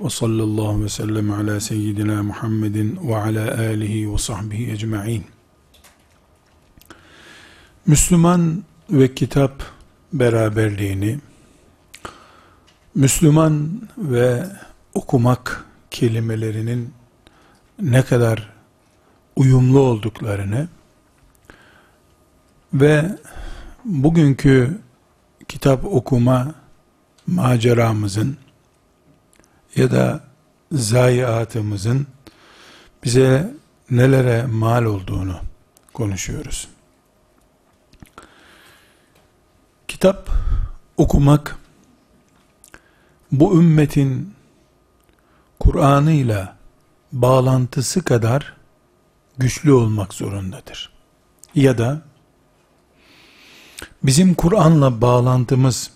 Ve sallallahu ve sellem ala seyyidina Muhammedin ve ala alihi ve sahbihi ecma'in. Müslüman ve kitap beraberliğini, Müslüman ve okumak kelimelerinin ne kadar uyumlu olduklarını ve bugünkü kitap okuma maceramızın ya da zayiatımızın bize nelere mal olduğunu konuşuyoruz. Kitap okumak bu ümmetin Kur'an'ıyla bağlantısı kadar güçlü olmak zorundadır. Ya da Bizim Kur'an'la bağlantımız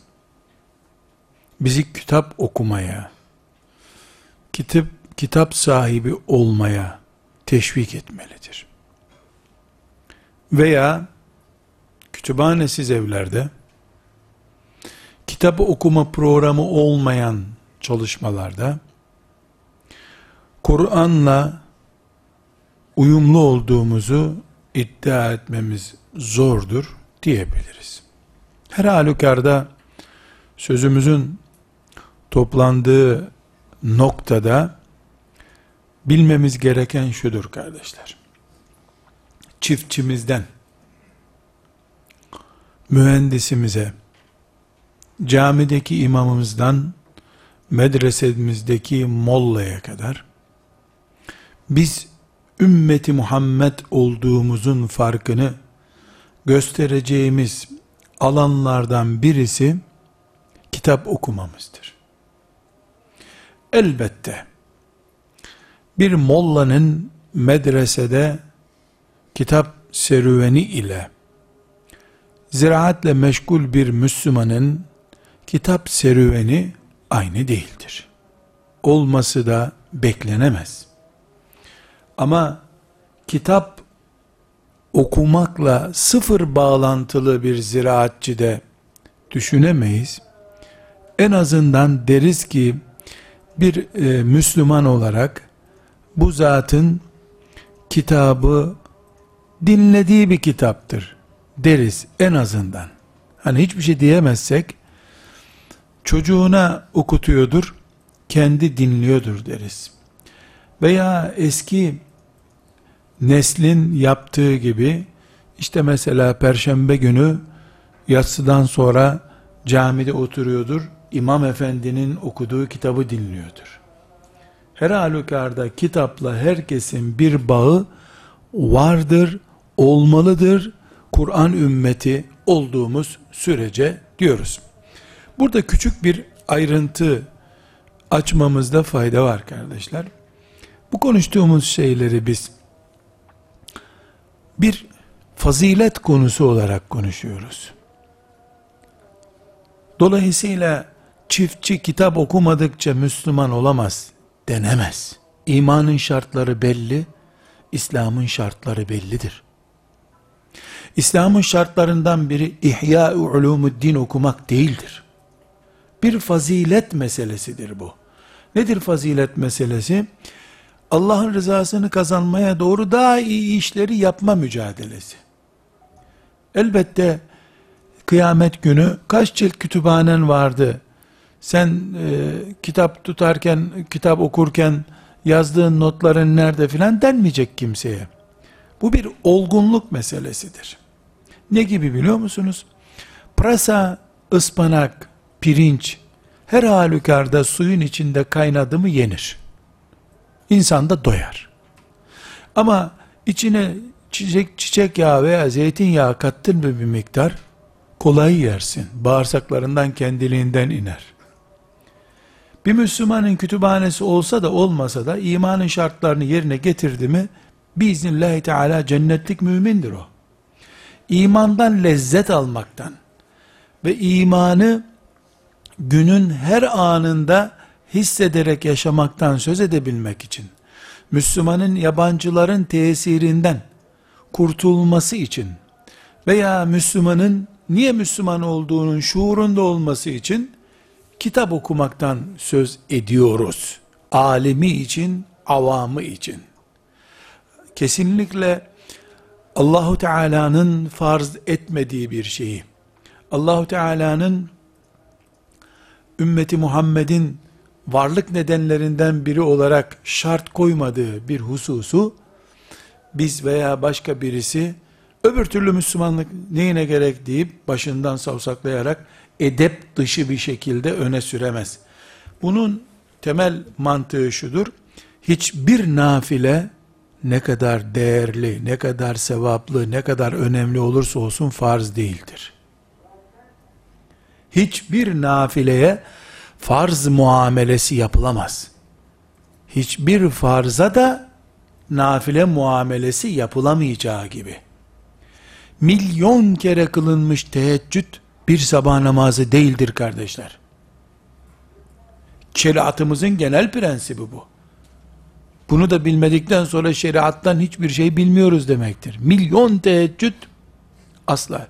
bizi kitap okumaya, kitap kitap sahibi olmaya teşvik etmelidir. Veya kütüphanesiz evlerde kitap okuma programı olmayan çalışmalarda Kur'an'la uyumlu olduğumuzu iddia etmemiz zordur diyebiliriz. Her halükarda sözümüzün toplandığı noktada bilmemiz gereken şudur kardeşler. Çiftçimizden mühendisimize, camideki imamımızdan medresemizdeki mollaya kadar biz ümmeti Muhammed olduğumuzun farkını göstereceğimiz alanlardan birisi kitap okumamızdır. Elbette bir mollanın medresede kitap serüveni ile ziraatle meşgul bir Müslümanın kitap serüveni aynı değildir. Olması da beklenemez. Ama kitap okumakla sıfır bağlantılı bir ziraatçı de düşünemeyiz. En azından deriz ki bir e, Müslüman olarak bu zatın kitabı dinlediği bir kitaptır deriz en azından. Hani hiçbir şey diyemezsek çocuğuna okutuyordur, kendi dinliyordur deriz. Veya eski neslin yaptığı gibi işte mesela perşembe günü yatsıdan sonra camide oturuyordur. İmam efendinin okuduğu kitabı dinliyordur. Her halükarda kitapla herkesin bir bağı vardır, olmalıdır. Kur'an ümmeti olduğumuz sürece diyoruz. Burada küçük bir ayrıntı açmamızda fayda var kardeşler. Bu konuştuğumuz şeyleri biz bir fazilet konusu olarak konuşuyoruz. Dolayısıyla çiftçi kitap okumadıkça Müslüman olamaz denemez. İmanın şartları belli, İslam'ın şartları bellidir. İslam'ın şartlarından biri İhya-ı Ulumuddin okumak değildir. Bir fazilet meselesidir bu. Nedir fazilet meselesi? Allah'ın rızasını kazanmaya doğru daha iyi işleri yapma mücadelesi. Elbette kıyamet günü kaç cilt kütüphanen vardı? Sen e, kitap tutarken, kitap okurken yazdığın notların nerede filan denmeyecek kimseye. Bu bir olgunluk meselesidir. Ne gibi biliyor musunuz? Prasa, ıspanak, pirinç her halükarda suyun içinde kaynadı mı yenir. İnsan da doyar. Ama içine çiçek, çiçek yağı veya zeytinyağı kattın mı bir miktar, kolay yersin. Bağırsaklarından kendiliğinden iner. Bir Müslümanın kütüphanesi olsa da olmasa da imanın şartlarını yerine getirdi mi, biiznillahü teala cennetlik mümindir o. İmandan lezzet almaktan ve imanı günün her anında hissederek yaşamaktan söz edebilmek için, Müslümanın yabancıların tesirinden kurtulması için veya Müslümanın niye Müslüman olduğunun şuurunda olması için kitap okumaktan söz ediyoruz. Alimi için, avamı için. Kesinlikle Allahu Teala'nın farz etmediği bir şeyi, Allahu Teala'nın ümmeti Muhammed'in varlık nedenlerinden biri olarak şart koymadığı bir hususu biz veya başka birisi öbür türlü Müslümanlık neyine gerek deyip başından savsaklayarak edep dışı bir şekilde öne süremez. Bunun temel mantığı şudur. Hiçbir nafile ne kadar değerli, ne kadar sevaplı, ne kadar önemli olursa olsun farz değildir. Hiçbir nafileye farz muamelesi yapılamaz. Hiçbir farza da nafile muamelesi yapılamayacağı gibi. Milyon kere kılınmış teheccüd bir sabah namazı değildir kardeşler. Şeriatımızın genel prensibi bu. Bunu da bilmedikten sonra şeriattan hiçbir şey bilmiyoruz demektir. Milyon teheccüd asla.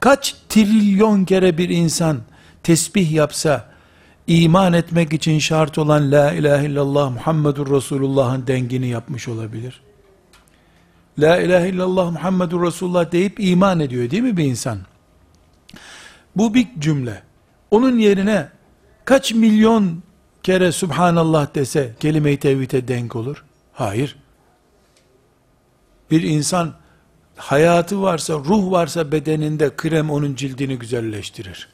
Kaç trilyon kere bir insan tesbih yapsa, iman etmek için şart olan La ilahe illallah Muhammedur Resulullah'ın dengini yapmış olabilir. La ilahe illallah Muhammedur Resulullah deyip iman ediyor değil mi bir insan? Bu bir cümle. Onun yerine kaç milyon kere Subhanallah dese kelime-i tevhide denk olur? Hayır. Bir insan hayatı varsa, ruh varsa bedeninde krem onun cildini güzelleştirir.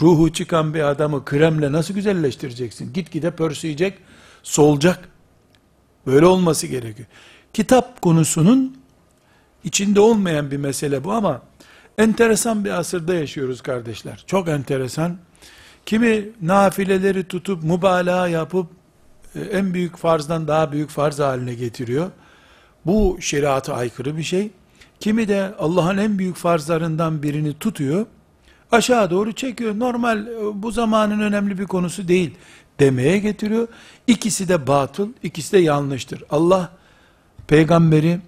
Ruhu çıkan bir adamı kremle nasıl güzelleştireceksin? Gitgide pörsüyecek, solacak. Böyle olması gerekiyor. Kitap konusunun içinde olmayan bir mesele bu ama enteresan bir asırda yaşıyoruz kardeşler. Çok enteresan. Kimi nafileleri tutup mübalağa yapıp e, en büyük farzdan daha büyük farz haline getiriyor. Bu şeriata aykırı bir şey. Kimi de Allah'ın en büyük farzlarından birini tutuyor aşağı doğru çekiyor. Normal e, bu zamanın önemli bir konusu değil demeye getiriyor. İkisi de batıl, ikisi de yanlıştır. Allah peygamberi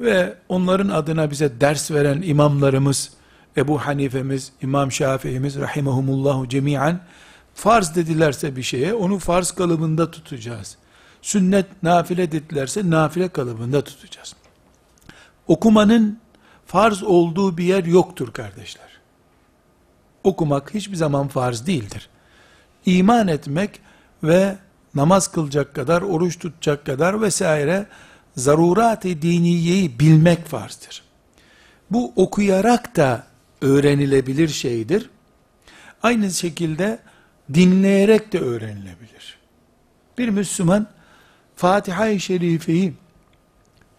ve onların adına bize ders veren imamlarımız, Ebu Hanifemiz, İmam Şafii'miz rahimahumullahu cemiyen farz dedilerse bir şeye onu farz kalıbında tutacağız. Sünnet nafile dedilerse nafile kalıbında tutacağız. Okumanın farz olduğu bir yer yoktur kardeşler okumak hiçbir zaman farz değildir. İman etmek ve namaz kılacak kadar, oruç tutacak kadar vesaire zarurat-ı diniyeyi bilmek farzdır. Bu okuyarak da öğrenilebilir şeydir. Aynı şekilde dinleyerek de öğrenilebilir. Bir Müslüman Fatiha-i Şerife'yi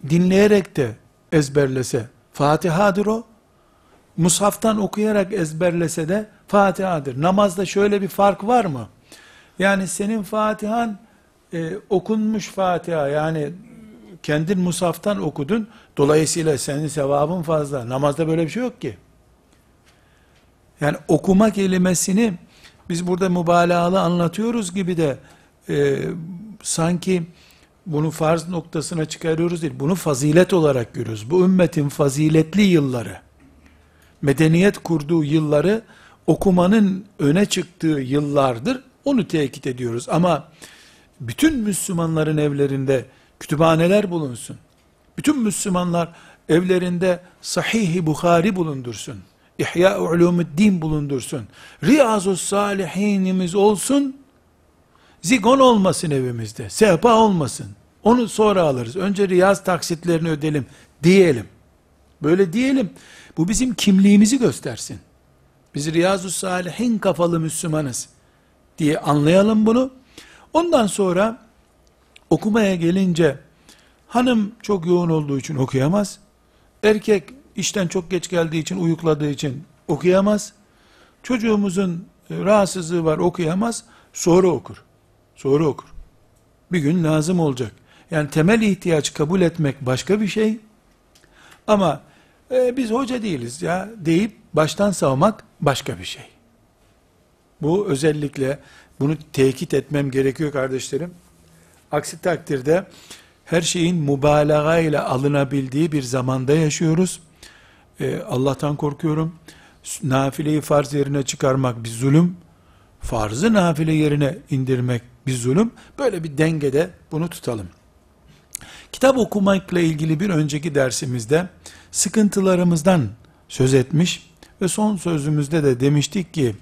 dinleyerek de ezberlese Fatiha'dır o mushaftan okuyarak ezberlese de Fatiha'dır. Namazda şöyle bir fark var mı? Yani senin Fatihan e, okunmuş Fatiha yani kendin musaftan okudun. Dolayısıyla senin sevabın fazla. Namazda böyle bir şey yok ki. Yani okuma kelimesini biz burada mübalağalı anlatıyoruz gibi de e, sanki bunu farz noktasına çıkarıyoruz değil. Bunu fazilet olarak görüyoruz. Bu ümmetin faziletli yılları medeniyet kurduğu yılları okumanın öne çıktığı yıllardır. Onu tekit ediyoruz. Ama bütün Müslümanların evlerinde kütüphaneler bulunsun. Bütün Müslümanlar evlerinde Sahih-i Bukhari bulundursun. İhya Ulumuddin bulundursun. Riyazu Salihinimiz olsun. Zigon olmasın evimizde. Sehpa olmasın. Onu sonra alırız. Önce riyaz taksitlerini ödelim diyelim. Böyle diyelim. Bu bizim kimliğimizi göstersin. Biz Riyazu Salihin kafalı Müslümanız diye anlayalım bunu. Ondan sonra okumaya gelince hanım çok yoğun olduğu için okuyamaz. Erkek işten çok geç geldiği için uyukladığı için okuyamaz. Çocuğumuzun rahatsızlığı var okuyamaz. Sonra okur. Sonra okur. Bir gün lazım olacak. Yani temel ihtiyaç kabul etmek başka bir şey. Ama e, biz hoca değiliz ya deyip baştan savmak başka bir şey. Bu özellikle bunu tekit etmem gerekiyor kardeşlerim. Aksi takdirde her şeyin mübalağa ile alınabildiği bir zamanda yaşıyoruz. Ee, Allah'tan korkuyorum. nafileyi farz yerine çıkarmak bir zulüm, farzı nafile yerine indirmek bir zulüm. Böyle bir dengede bunu tutalım. Kitap okumakla ilgili bir önceki dersimizde sıkıntılarımızdan söz etmiş ve son sözümüzde de demiştik ki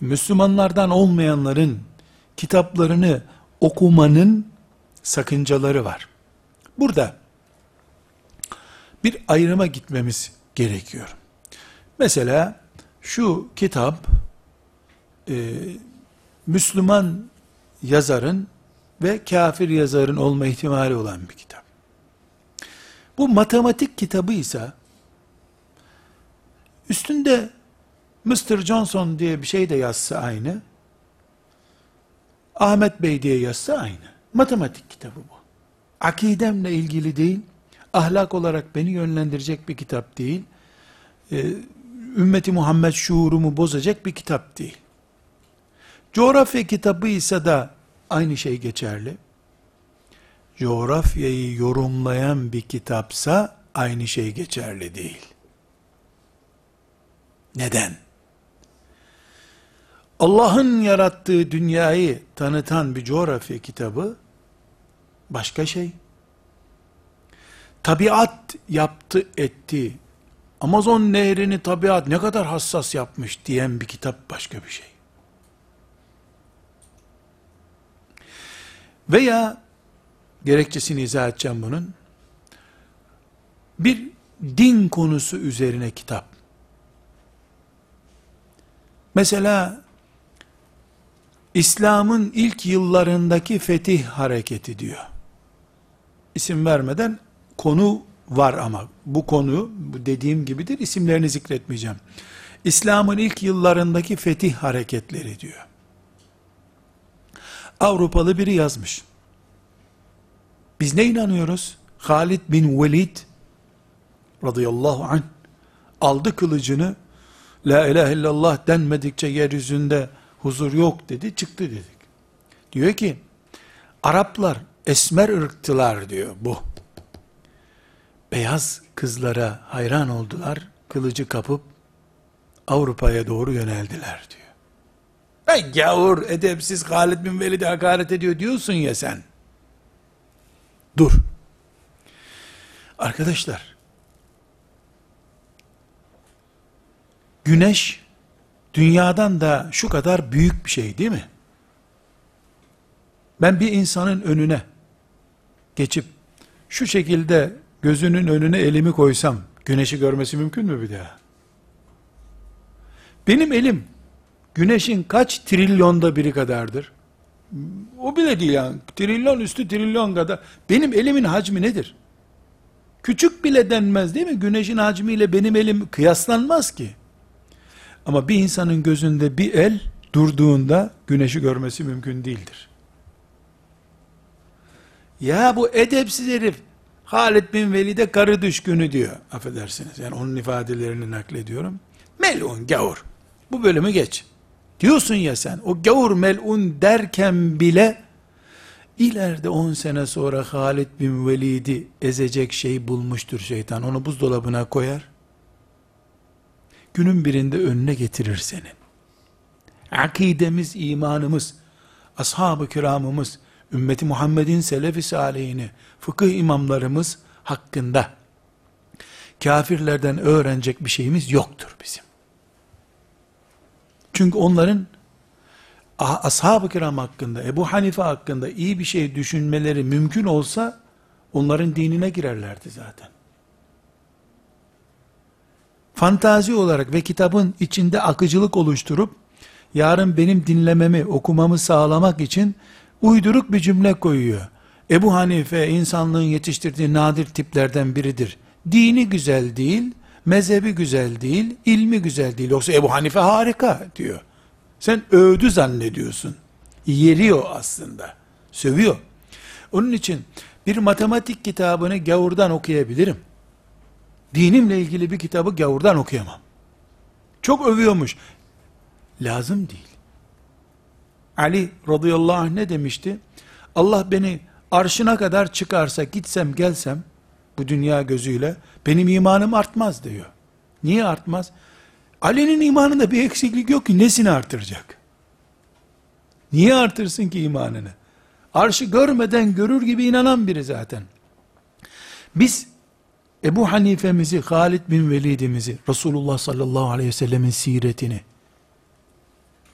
Müslümanlardan olmayanların kitaplarını okumanın sakıncaları var. Burada bir ayrıma gitmemiz gerekiyor. Mesela şu kitap e, Müslüman yazarın ve kafir yazarın olma ihtimali olan bir kitap. Bu matematik kitabı ise üstünde Mr. Johnson diye bir şey de yazsa aynı. Ahmet Bey diye yazsa aynı. Matematik kitabı bu. Akidemle ilgili değil, ahlak olarak beni yönlendirecek bir kitap değil, e, ümmeti Muhammed şuurumu bozacak bir kitap değil. Coğrafya kitabı ise de aynı şey geçerli. Coğrafyayı yorumlayan bir kitapsa aynı şey geçerli değil. Neden? Allah'ın yarattığı dünyayı tanıtan bir coğrafya kitabı başka şey. Tabiat yaptı etti. Amazon nehrini tabiat ne kadar hassas yapmış diyen bir kitap başka bir şey. Veya gerekçesini izah edeceğim bunun. Bir din konusu üzerine kitap. Mesela İslam'ın ilk yıllarındaki fetih hareketi diyor. İsim vermeden konu var ama bu konu bu dediğim gibidir isimlerini zikretmeyeceğim. İslam'ın ilk yıllarındaki fetih hareketleri diyor. Avrupalı biri yazmış. Biz ne inanıyoruz? Halid bin Velid radıyallahu anh aldı kılıcını La ilahe illallah denmedikçe yeryüzünde huzur yok dedi, çıktı dedik. Diyor ki, Araplar esmer ırktılar diyor bu. Beyaz kızlara hayran oldular, kılıcı kapıp Avrupa'ya doğru yöneldiler diyor. Ey gavur, edepsiz Halid bin Velid'e hakaret ediyor diyorsun ya sen. Dur. Arkadaşlar, güneş dünyadan da şu kadar büyük bir şey değil mi? Ben bir insanın önüne geçip şu şekilde gözünün önüne elimi koysam güneşi görmesi mümkün mü bir daha? Benim elim güneşin kaç trilyonda biri kadardır? O bile değil yani. Trilyon üstü trilyon kadar. Benim elimin hacmi nedir? Küçük bile denmez değil mi? Güneşin hacmiyle benim elim kıyaslanmaz ki. Ama bir insanın gözünde bir el durduğunda güneşi görmesi mümkün değildir. Ya bu edepsiz herif Halid bin Velid'e karı düşkünü diyor. Affedersiniz. Yani onun ifadelerini naklediyorum. Melun gavur. Bu bölümü geç. Diyorsun ya sen. O gavur melun derken bile ileride 10 sene sonra Halid bin Velid'i ezecek şey bulmuştur şeytan. Onu buzdolabına koyar günün birinde önüne getirir senin. Akidemiz, imanımız, ashab-ı kiramımız, ümmeti Muhammed'in selefi salihini, fıkıh imamlarımız hakkında kafirlerden öğrenecek bir şeyimiz yoktur bizim. Çünkü onların ashab-ı kiram hakkında, Ebu Hanife hakkında iyi bir şey düşünmeleri mümkün olsa onların dinine girerlerdi zaten fantazi olarak ve kitabın içinde akıcılık oluşturup, yarın benim dinlememi, okumamı sağlamak için uyduruk bir cümle koyuyor. Ebu Hanife insanlığın yetiştirdiği nadir tiplerden biridir. Dini güzel değil, mezhebi güzel değil, ilmi güzel değil. Yoksa Ebu Hanife harika diyor. Sen övdü zannediyorsun. Yeriyor aslında. Sövüyor. Onun için bir matematik kitabını gavurdan okuyabilirim dinimle ilgili bir kitabı gavurdan okuyamam. Çok övüyormuş. Lazım değil. Ali radıyallahu anh ne demişti? Allah beni arşına kadar çıkarsa gitsem gelsem bu dünya gözüyle benim imanım artmaz diyor. Niye artmaz? Ali'nin imanında bir eksiklik yok ki nesini artıracak? Niye artırsın ki imanını? Arşı görmeden görür gibi inanan biri zaten. Biz Ebu Hanife'mizi, Halid bin Velid'imizi, Resulullah sallallahu aleyhi ve sellemin siretini,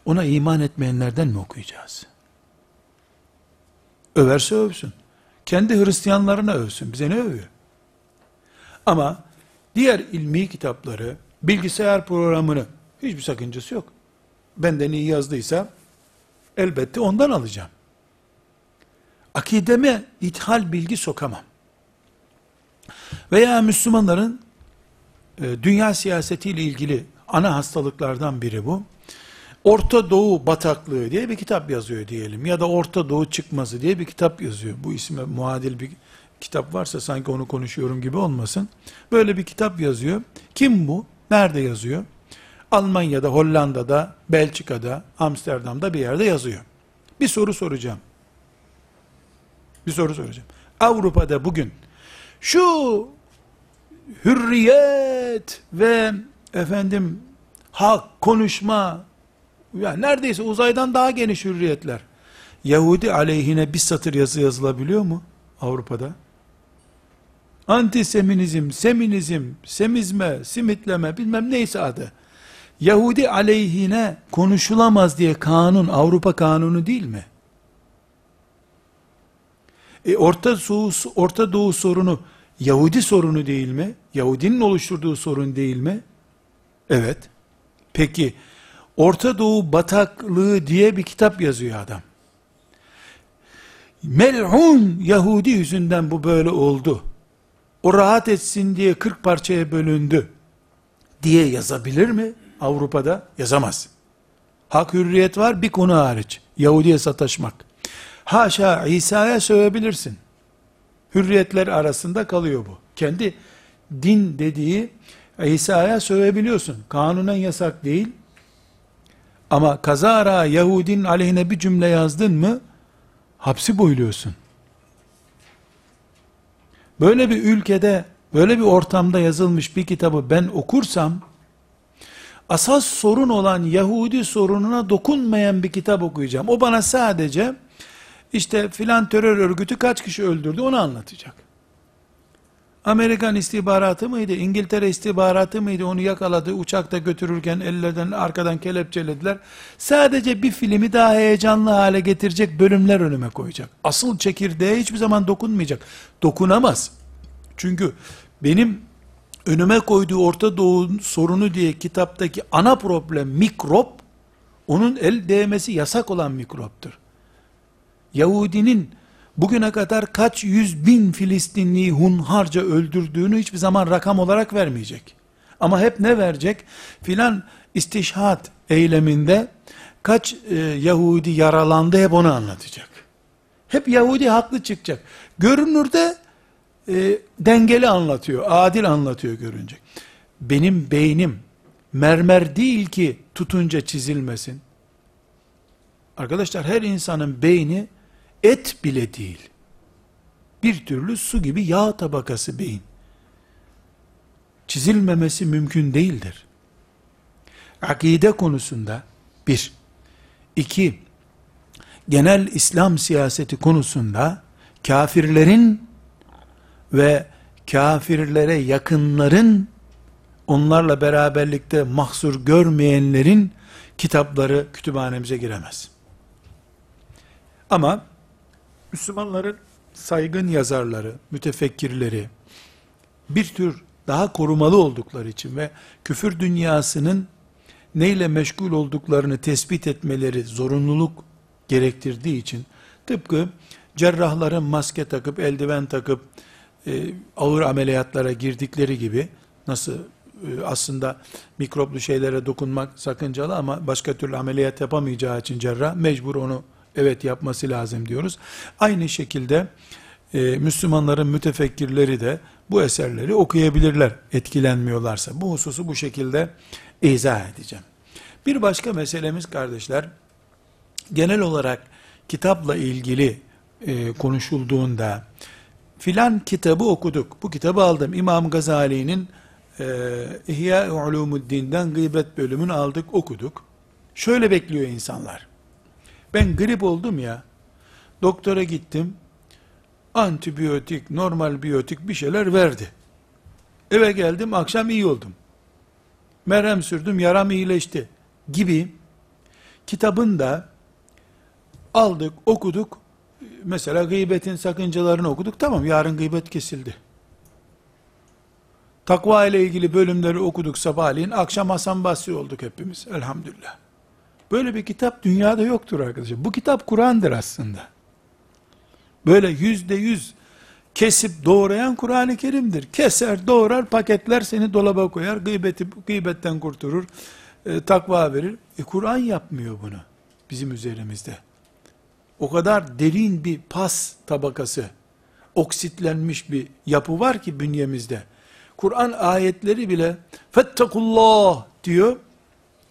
ona iman etmeyenlerden mi okuyacağız? Överse övsün. Kendi Hristiyanlarına övsün. Bize ne övüyor? Ama diğer ilmi kitapları, bilgisayar programını hiçbir sakıncası yok. Benden iyi yazdıysa elbette ondan alacağım. Akideme ithal bilgi sokamam. Veya Müslümanların e, dünya siyasetiyle ilgili ana hastalıklardan biri bu. Orta Doğu bataklığı diye bir kitap yazıyor diyelim ya da Orta Doğu çıkması diye bir kitap yazıyor. Bu isme muadil bir kitap varsa sanki onu konuşuyorum gibi olmasın. Böyle bir kitap yazıyor. Kim bu? Nerede yazıyor? Almanya'da, Hollanda'da, Belçika'da, Amsterdam'da bir yerde yazıyor. Bir soru soracağım. Bir soru soracağım. Avrupa'da bugün şu hürriyet ve efendim hak, konuşma, yani neredeyse uzaydan daha geniş hürriyetler. Yahudi aleyhine bir satır yazı yazılabiliyor mu Avrupa'da? Antiseminizm, seminizm, semizme, simitleme bilmem neyse adı. Yahudi aleyhine konuşulamaz diye kanun Avrupa kanunu değil mi? E Orta Doğu, Orta Doğu sorunu Yahudi sorunu değil mi? Yahudinin oluşturduğu sorun değil mi? Evet. Peki Orta Doğu bataklığı diye bir kitap yazıyor adam. Mel'un Yahudi yüzünden bu böyle oldu. O rahat etsin diye 40 parçaya bölündü diye yazabilir mi Avrupa'da? Yazamaz. Hak hürriyet var bir konu hariç. Yahudiye sataşmak. Haşa İsa'ya sövebilirsin. Hürriyetler arasında kalıyor bu. Kendi din dediği İsa'ya sövebiliyorsun. Kanunen yasak değil. Ama kazara Yahudinin aleyhine bir cümle yazdın mı hapsi boyluyorsun. Böyle bir ülkede, böyle bir ortamda yazılmış bir kitabı ben okursam, asas sorun olan Yahudi sorununa dokunmayan bir kitap okuyacağım. O bana sadece, işte filan terör örgütü kaç kişi öldürdü onu anlatacak. Amerikan istihbaratı mıydı, İngiltere istihbaratı mıydı, onu yakaladı, uçakta götürürken ellerden arkadan kelepçelediler. Sadece bir filmi daha heyecanlı hale getirecek bölümler önüme koyacak. Asıl çekirdeğe hiçbir zaman dokunmayacak. Dokunamaz. Çünkü benim önüme koyduğu Orta Doğu sorunu diye kitaptaki ana problem mikrop, onun el değmesi yasak olan mikroptur. Yahudinin bugüne kadar kaç yüz bin Filistinliyi hunharca öldürdüğünü hiçbir zaman rakam olarak vermeyecek. Ama hep ne verecek? Filan istişhat eyleminde kaç e, Yahudi yaralandı hep onu anlatacak. Hep Yahudi haklı çıkacak. Görünürde e, dengeli anlatıyor, adil anlatıyor görünce. Benim beynim mermer değil ki tutunca çizilmesin. Arkadaşlar her insanın beyni et bile değil. Bir türlü su gibi yağ tabakası beyin. Çizilmemesi mümkün değildir. Akide konusunda bir, iki, genel İslam siyaseti konusunda kafirlerin ve kafirlere yakınların onlarla beraberlikte mahsur görmeyenlerin kitapları kütüphanemize giremez. Ama Müslümanların saygın yazarları, mütefekkirleri bir tür daha korumalı oldukları için ve küfür dünyasının neyle meşgul olduklarını tespit etmeleri zorunluluk gerektirdiği için tıpkı cerrahların maske takıp eldiven takıp e, ağır ameliyatlara girdikleri gibi nasıl e, aslında mikroplu şeylere dokunmak sakıncalı ama başka türlü ameliyat yapamayacağı için cerrah mecbur onu evet yapması lazım diyoruz. Aynı şekilde e, Müslümanların mütefekkirleri de bu eserleri okuyabilirler etkilenmiyorlarsa. Bu hususu bu şekilde izah edeceğim. Bir başka meselemiz kardeşler, genel olarak kitapla ilgili e, konuşulduğunda, filan kitabı okuduk, bu kitabı aldım, İmam Gazali'nin e, İhya Ulumuddin'den gıybet bölümünü aldık, okuduk. Şöyle bekliyor insanlar. Ben grip oldum ya, doktora gittim, antibiyotik, normal biyotik bir şeyler verdi. Eve geldim, akşam iyi oldum. Merhem sürdüm, yaram iyileşti gibi kitabın da aldık, okuduk. Mesela gıybetin sakıncalarını okuduk. Tamam, yarın gıybet kesildi. Takva ile ilgili bölümleri okuduk sabahleyin. Akşam Hasan Basri olduk hepimiz. Elhamdülillah. Böyle bir kitap dünyada yoktur arkadaşlar. Bu kitap Kur'an'dır aslında. Böyle yüzde yüz kesip doğrayan Kur'an-ı Kerim'dir. Keser, doğrar, paketler seni dolaba koyar, gıybeti, gıybetten kurtarır, e, takva verir. E Kur'an yapmıyor bunu bizim üzerimizde. O kadar derin bir pas tabakası, oksitlenmiş bir yapı var ki bünyemizde. Kur'an ayetleri bile fettakullah diyor,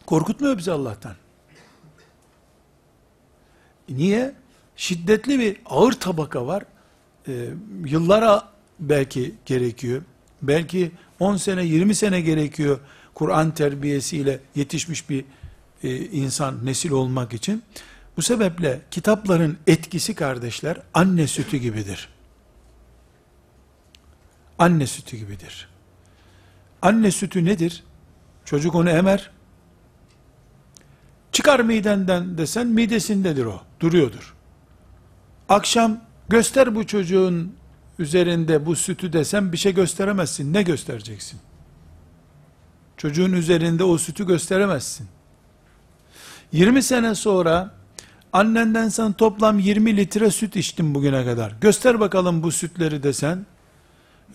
korkutmuyor bizi Allah'tan. Niye? Şiddetli bir ağır tabaka var. Ee, yıllara belki gerekiyor. Belki 10 sene, 20 sene gerekiyor Kur'an terbiyesiyle yetişmiş bir e, insan, nesil olmak için. Bu sebeple kitapların etkisi kardeşler anne sütü gibidir. Anne sütü gibidir. Anne sütü nedir? Çocuk onu emer. Çıkar midenden desen midesindedir o. Duruyordur. Akşam göster bu çocuğun üzerinde bu sütü desem bir şey gösteremezsin. Ne göstereceksin? Çocuğun üzerinde o sütü gösteremezsin. 20 sene sonra annenden sen toplam 20 litre süt içtin bugüne kadar. Göster bakalım bu sütleri desen.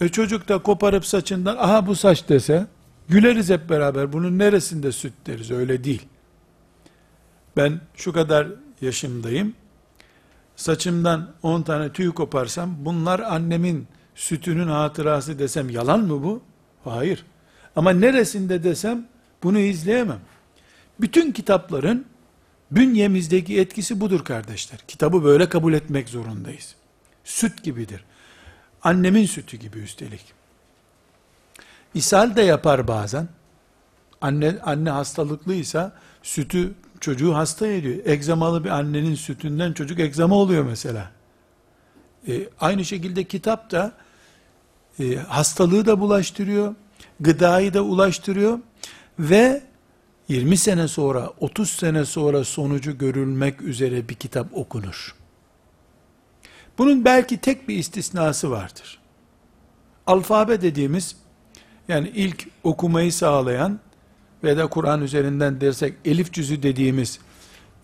E çocuk da koparıp saçından aha bu saç dese güleriz hep beraber. Bunun neresinde süt deriz öyle değil. Ben şu kadar yaşımdayım. Saçımdan 10 tane tüy koparsam bunlar annemin sütünün hatırası desem yalan mı bu? Hayır. Ama neresinde desem bunu izleyemem. Bütün kitapların bünyemizdeki etkisi budur kardeşler. Kitabı böyle kabul etmek zorundayız. Süt gibidir. Annemin sütü gibi üstelik. İshal de yapar bazen. Anne, anne hastalıklıysa sütü çocuğu hasta ediyor. Egzamalı bir annenin sütünden çocuk egzama oluyor mesela. E, aynı şekilde kitap da e, hastalığı da bulaştırıyor, gıdayı da ulaştırıyor ve 20 sene sonra, 30 sene sonra sonucu görülmek üzere bir kitap okunur. Bunun belki tek bir istisnası vardır. Alfabe dediğimiz, yani ilk okumayı sağlayan ve da Kur'an üzerinden dersek elif cüzü dediğimiz,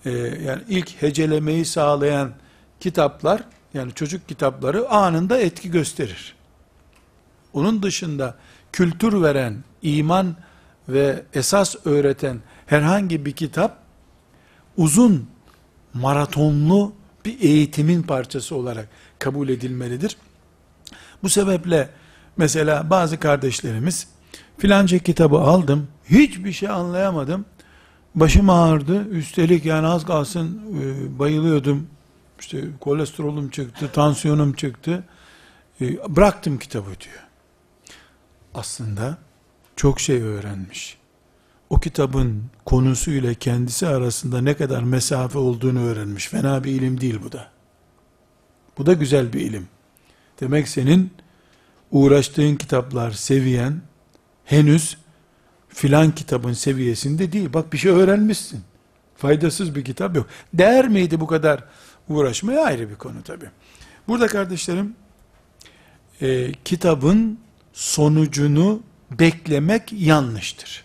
e, yani ilk hecelemeyi sağlayan kitaplar, yani çocuk kitapları anında etki gösterir. Onun dışında kültür veren, iman ve esas öğreten herhangi bir kitap uzun, maratonlu bir eğitimin parçası olarak kabul edilmelidir. Bu sebeple mesela bazı kardeşlerimiz filanca kitabı aldım, hiçbir şey anlayamadım, başım ağrıdı, üstelik yani az kalsın e, bayılıyordum, işte kolesterolüm çıktı, tansiyonum çıktı, e, bıraktım kitabı diyor. Aslında çok şey öğrenmiş. O kitabın konusu ile kendisi arasında ne kadar mesafe olduğunu öğrenmiş. Fena bir ilim değil bu da. Bu da güzel bir ilim. Demek senin uğraştığın kitaplar seviyen henüz filan kitabın seviyesinde değil. Bak bir şey öğrenmişsin. Faydasız bir kitap yok. Değer miydi bu kadar uğraşmaya ayrı bir konu tabi. Burada kardeşlerim e, kitabın sonucunu beklemek yanlıştır.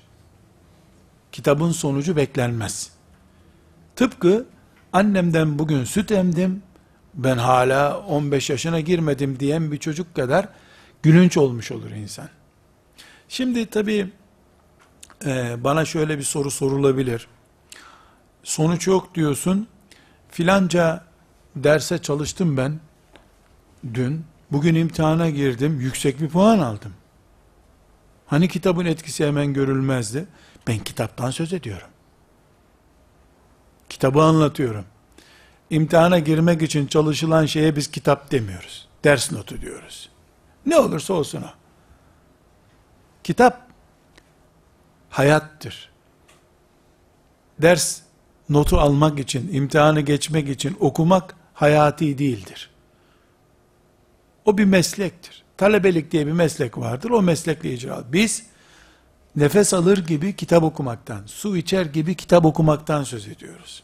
Kitabın sonucu beklenmez. Tıpkı annemden bugün süt emdim, ben hala 15 yaşına girmedim diyen bir çocuk kadar gülünç olmuş olur insan. Şimdi tabi e, bana şöyle bir soru sorulabilir. Sonuç yok diyorsun. Filanca derse çalıştım ben dün. Bugün imtihana girdim. Yüksek bir puan aldım. Hani kitabın etkisi hemen görülmezdi? Ben kitaptan söz ediyorum. Kitabı anlatıyorum. İmtihana girmek için çalışılan şeye biz kitap demiyoruz. Ders notu diyoruz. Ne olursa olsun o. Kitap hayattır. Ders notu almak için, imtihanı geçmek için okumak hayati değildir. O bir meslektir. Talebelik diye bir meslek vardır. O meslekle icra. Biz nefes alır gibi kitap okumaktan, su içer gibi kitap okumaktan söz ediyoruz.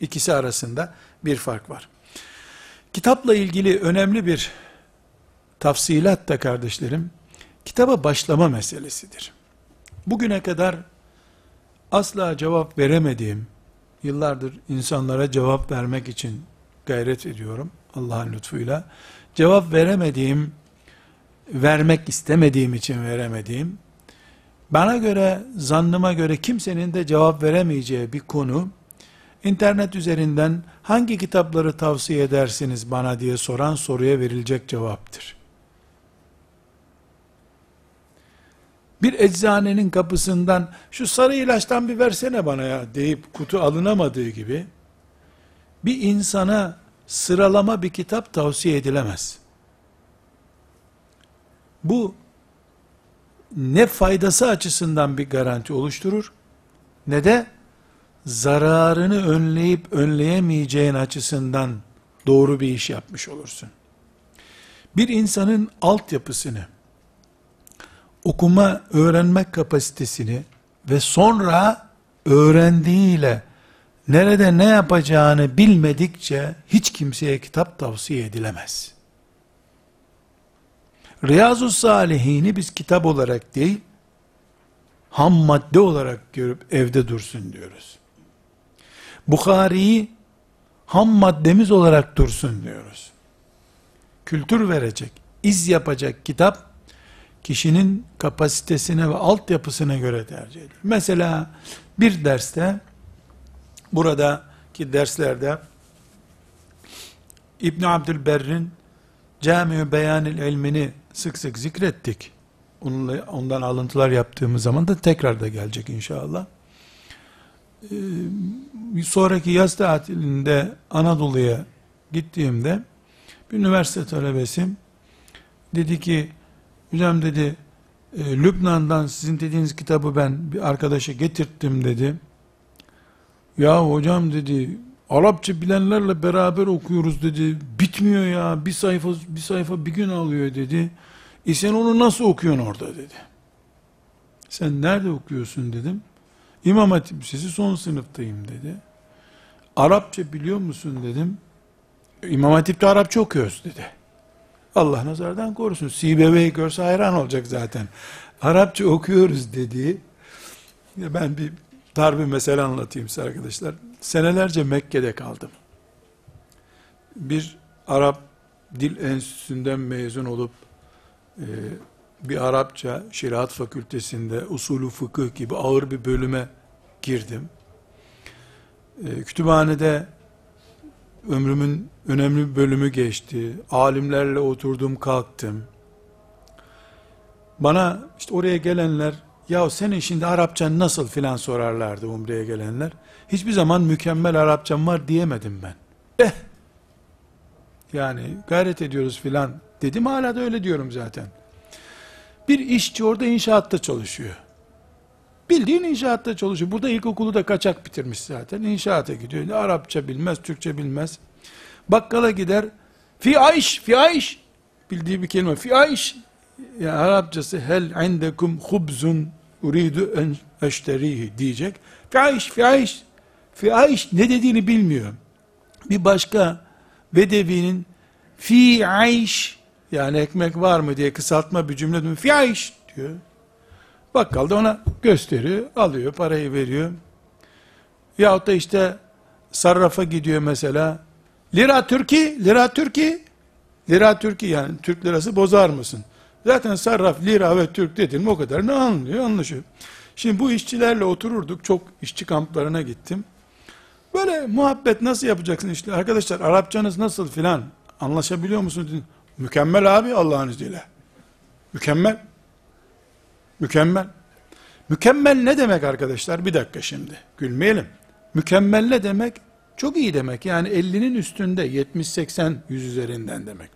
İkisi arasında bir fark var. Kitapla ilgili önemli bir tafsilat da kardeşlerim, kitaba başlama meselesidir. Bugüne kadar asla cevap veremediğim, yıllardır insanlara cevap vermek için gayret ediyorum Allah'ın lütfuyla. Cevap veremediğim, vermek istemediğim için veremediğim, bana göre, zannıma göre kimsenin de cevap veremeyeceği bir konu, internet üzerinden hangi kitapları tavsiye edersiniz bana diye soran soruya verilecek cevaptır. Bir eczanenin kapısından şu sarı ilaçtan bir versene bana ya deyip kutu alınamadığı gibi bir insana sıralama bir kitap tavsiye edilemez. Bu ne faydası açısından bir garanti oluşturur ne de zararını önleyip önleyemeyeceğin açısından doğru bir iş yapmış olursun. Bir insanın altyapısını, okuma, öğrenme kapasitesini ve sonra öğrendiğiyle nerede ne yapacağını bilmedikçe hiç kimseye kitap tavsiye edilemez. Riyazu Salihini biz kitap olarak değil, ham madde olarak görüp evde dursun diyoruz. Bukhari'yi ham maddemiz olarak dursun diyoruz. Kültür verecek, iz yapacak kitap, kişinin kapasitesine ve altyapısına göre tercih edilir. Mesela bir derste, buradaki derslerde, İbn Abdülberr'in Cami-i Beyanil ilmini sık sık zikrettik. Onunla, ondan alıntılar yaptığımız zaman da tekrar da gelecek inşallah. Ee, sonraki yaz tatilinde Anadolu'ya gittiğimde bir üniversite talebesi dedi ki hocam dedi e, Lübnan'dan sizin dediğiniz kitabı ben bir arkadaşa getirttim dedi. Ya hocam dedi Arapça bilenlerle beraber okuyoruz dedi. Bitmiyor ya. Bir sayfa bir sayfa bir gün alıyor dedi. E sen onu nasıl okuyorsun orada dedi. Sen nerede okuyorsun dedim. İmam Hatip Lisesi son sınıftayım dedi. Arapça biliyor musun dedim. İmam Hatip'te Arapça okuyoruz dedi. Allah nazardan korusun. Sibeve'yi görse hayran olacak zaten. Arapça okuyoruz dedi. Ben bir dar bir mesele anlatayım size arkadaşlar. Senelerce Mekke'de kaldım. Bir Arap dil enstitüsünden mezun olup e, bir Arapça şeriat fakültesinde usulü fıkıh gibi ağır bir bölüme girdim. E, kütüphanede ömrümün önemli bir bölümü geçti. Alimlerle oturdum kalktım. Bana işte oraya gelenler ya senin şimdi Arapçan nasıl filan sorarlardı umreye gelenler. Hiçbir zaman mükemmel Arapçam var diyemedim ben. Eh, yani gayret ediyoruz filan dedim hala da öyle diyorum zaten. Bir işçi orada inşaatta çalışıyor. Bildiğin inşaatta çalışıyor. Burada ilkokulu da kaçak bitirmiş zaten. İnşaata gidiyor. Ne Arapça bilmez, Türkçe bilmez. Bakkala gider. Fi aiş, fi aiş. Bildiği bir kelime. Fi aiş. Yani Arapçası hel indekum hubzun uridu en eşterihi diyecek. Fi aiş, fi aiş. Fi aiş ne dediğini bilmiyor. Bir başka bedevinin fi aiş yani ekmek var mı diye kısaltma bir cümle. Fi aiş diyor. Bakkal da ona gösteriyor, alıyor, parayı veriyor. Yahut da işte sarrafa gidiyor mesela. Lira Türkiye, lira Türkiye, lira Türkiye yani Türk lirası bozar mısın? Zaten sarraf lira ve Türk dedin o kadar ne anlıyor, anlaşıyor. Şimdi bu işçilerle otururduk, çok işçi kamplarına gittim. Böyle muhabbet nasıl yapacaksın işte arkadaşlar Arapçanız nasıl filan anlaşabiliyor musunuz? Mükemmel abi Allah'ın izniyle. Mükemmel. Mükemmel. Mükemmel ne demek arkadaşlar? Bir dakika şimdi. Gülmeyelim. Mükemmel ne demek? Çok iyi demek. Yani 50'nin üstünde 70-80 yüz üzerinden demek.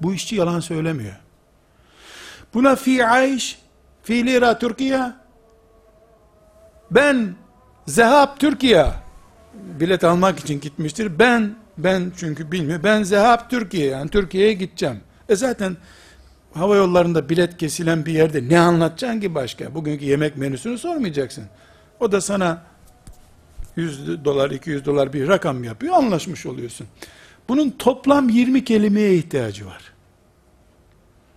Bu işçi yalan söylemiyor. Buna fi aiş, fi lira Türkiye, Ben Zehab Türkiye bilet almak için gitmiştir. Ben ben çünkü bilmiyor. Ben Zehab Türkiye yani Türkiye'ye gideceğim. E zaten hava yollarında bilet kesilen bir yerde ne anlatacaksın ki başka? Bugünkü yemek menüsünü sormayacaksın. O da sana 100 dolar 200 dolar bir rakam yapıyor anlaşmış oluyorsun. Bunun toplam 20 kelimeye ihtiyacı var.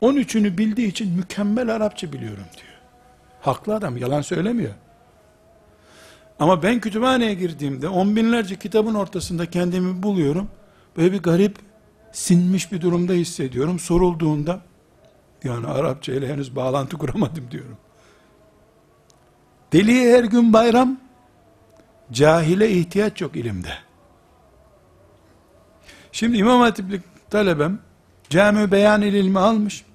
13'ünü bildiği için mükemmel Arapça biliyorum diyor. Haklı adam yalan söylemiyor. Ama ben kütüphaneye girdiğimde on binlerce kitabın ortasında kendimi buluyorum. Böyle bir garip sinmiş bir durumda hissediyorum. Sorulduğunda yani Arapça ile henüz bağlantı kuramadım diyorum. Deliye her gün bayram, cahile ihtiyaç yok ilimde. Şimdi İmam Hatiplik talebem Cami Beyan ilmi almış.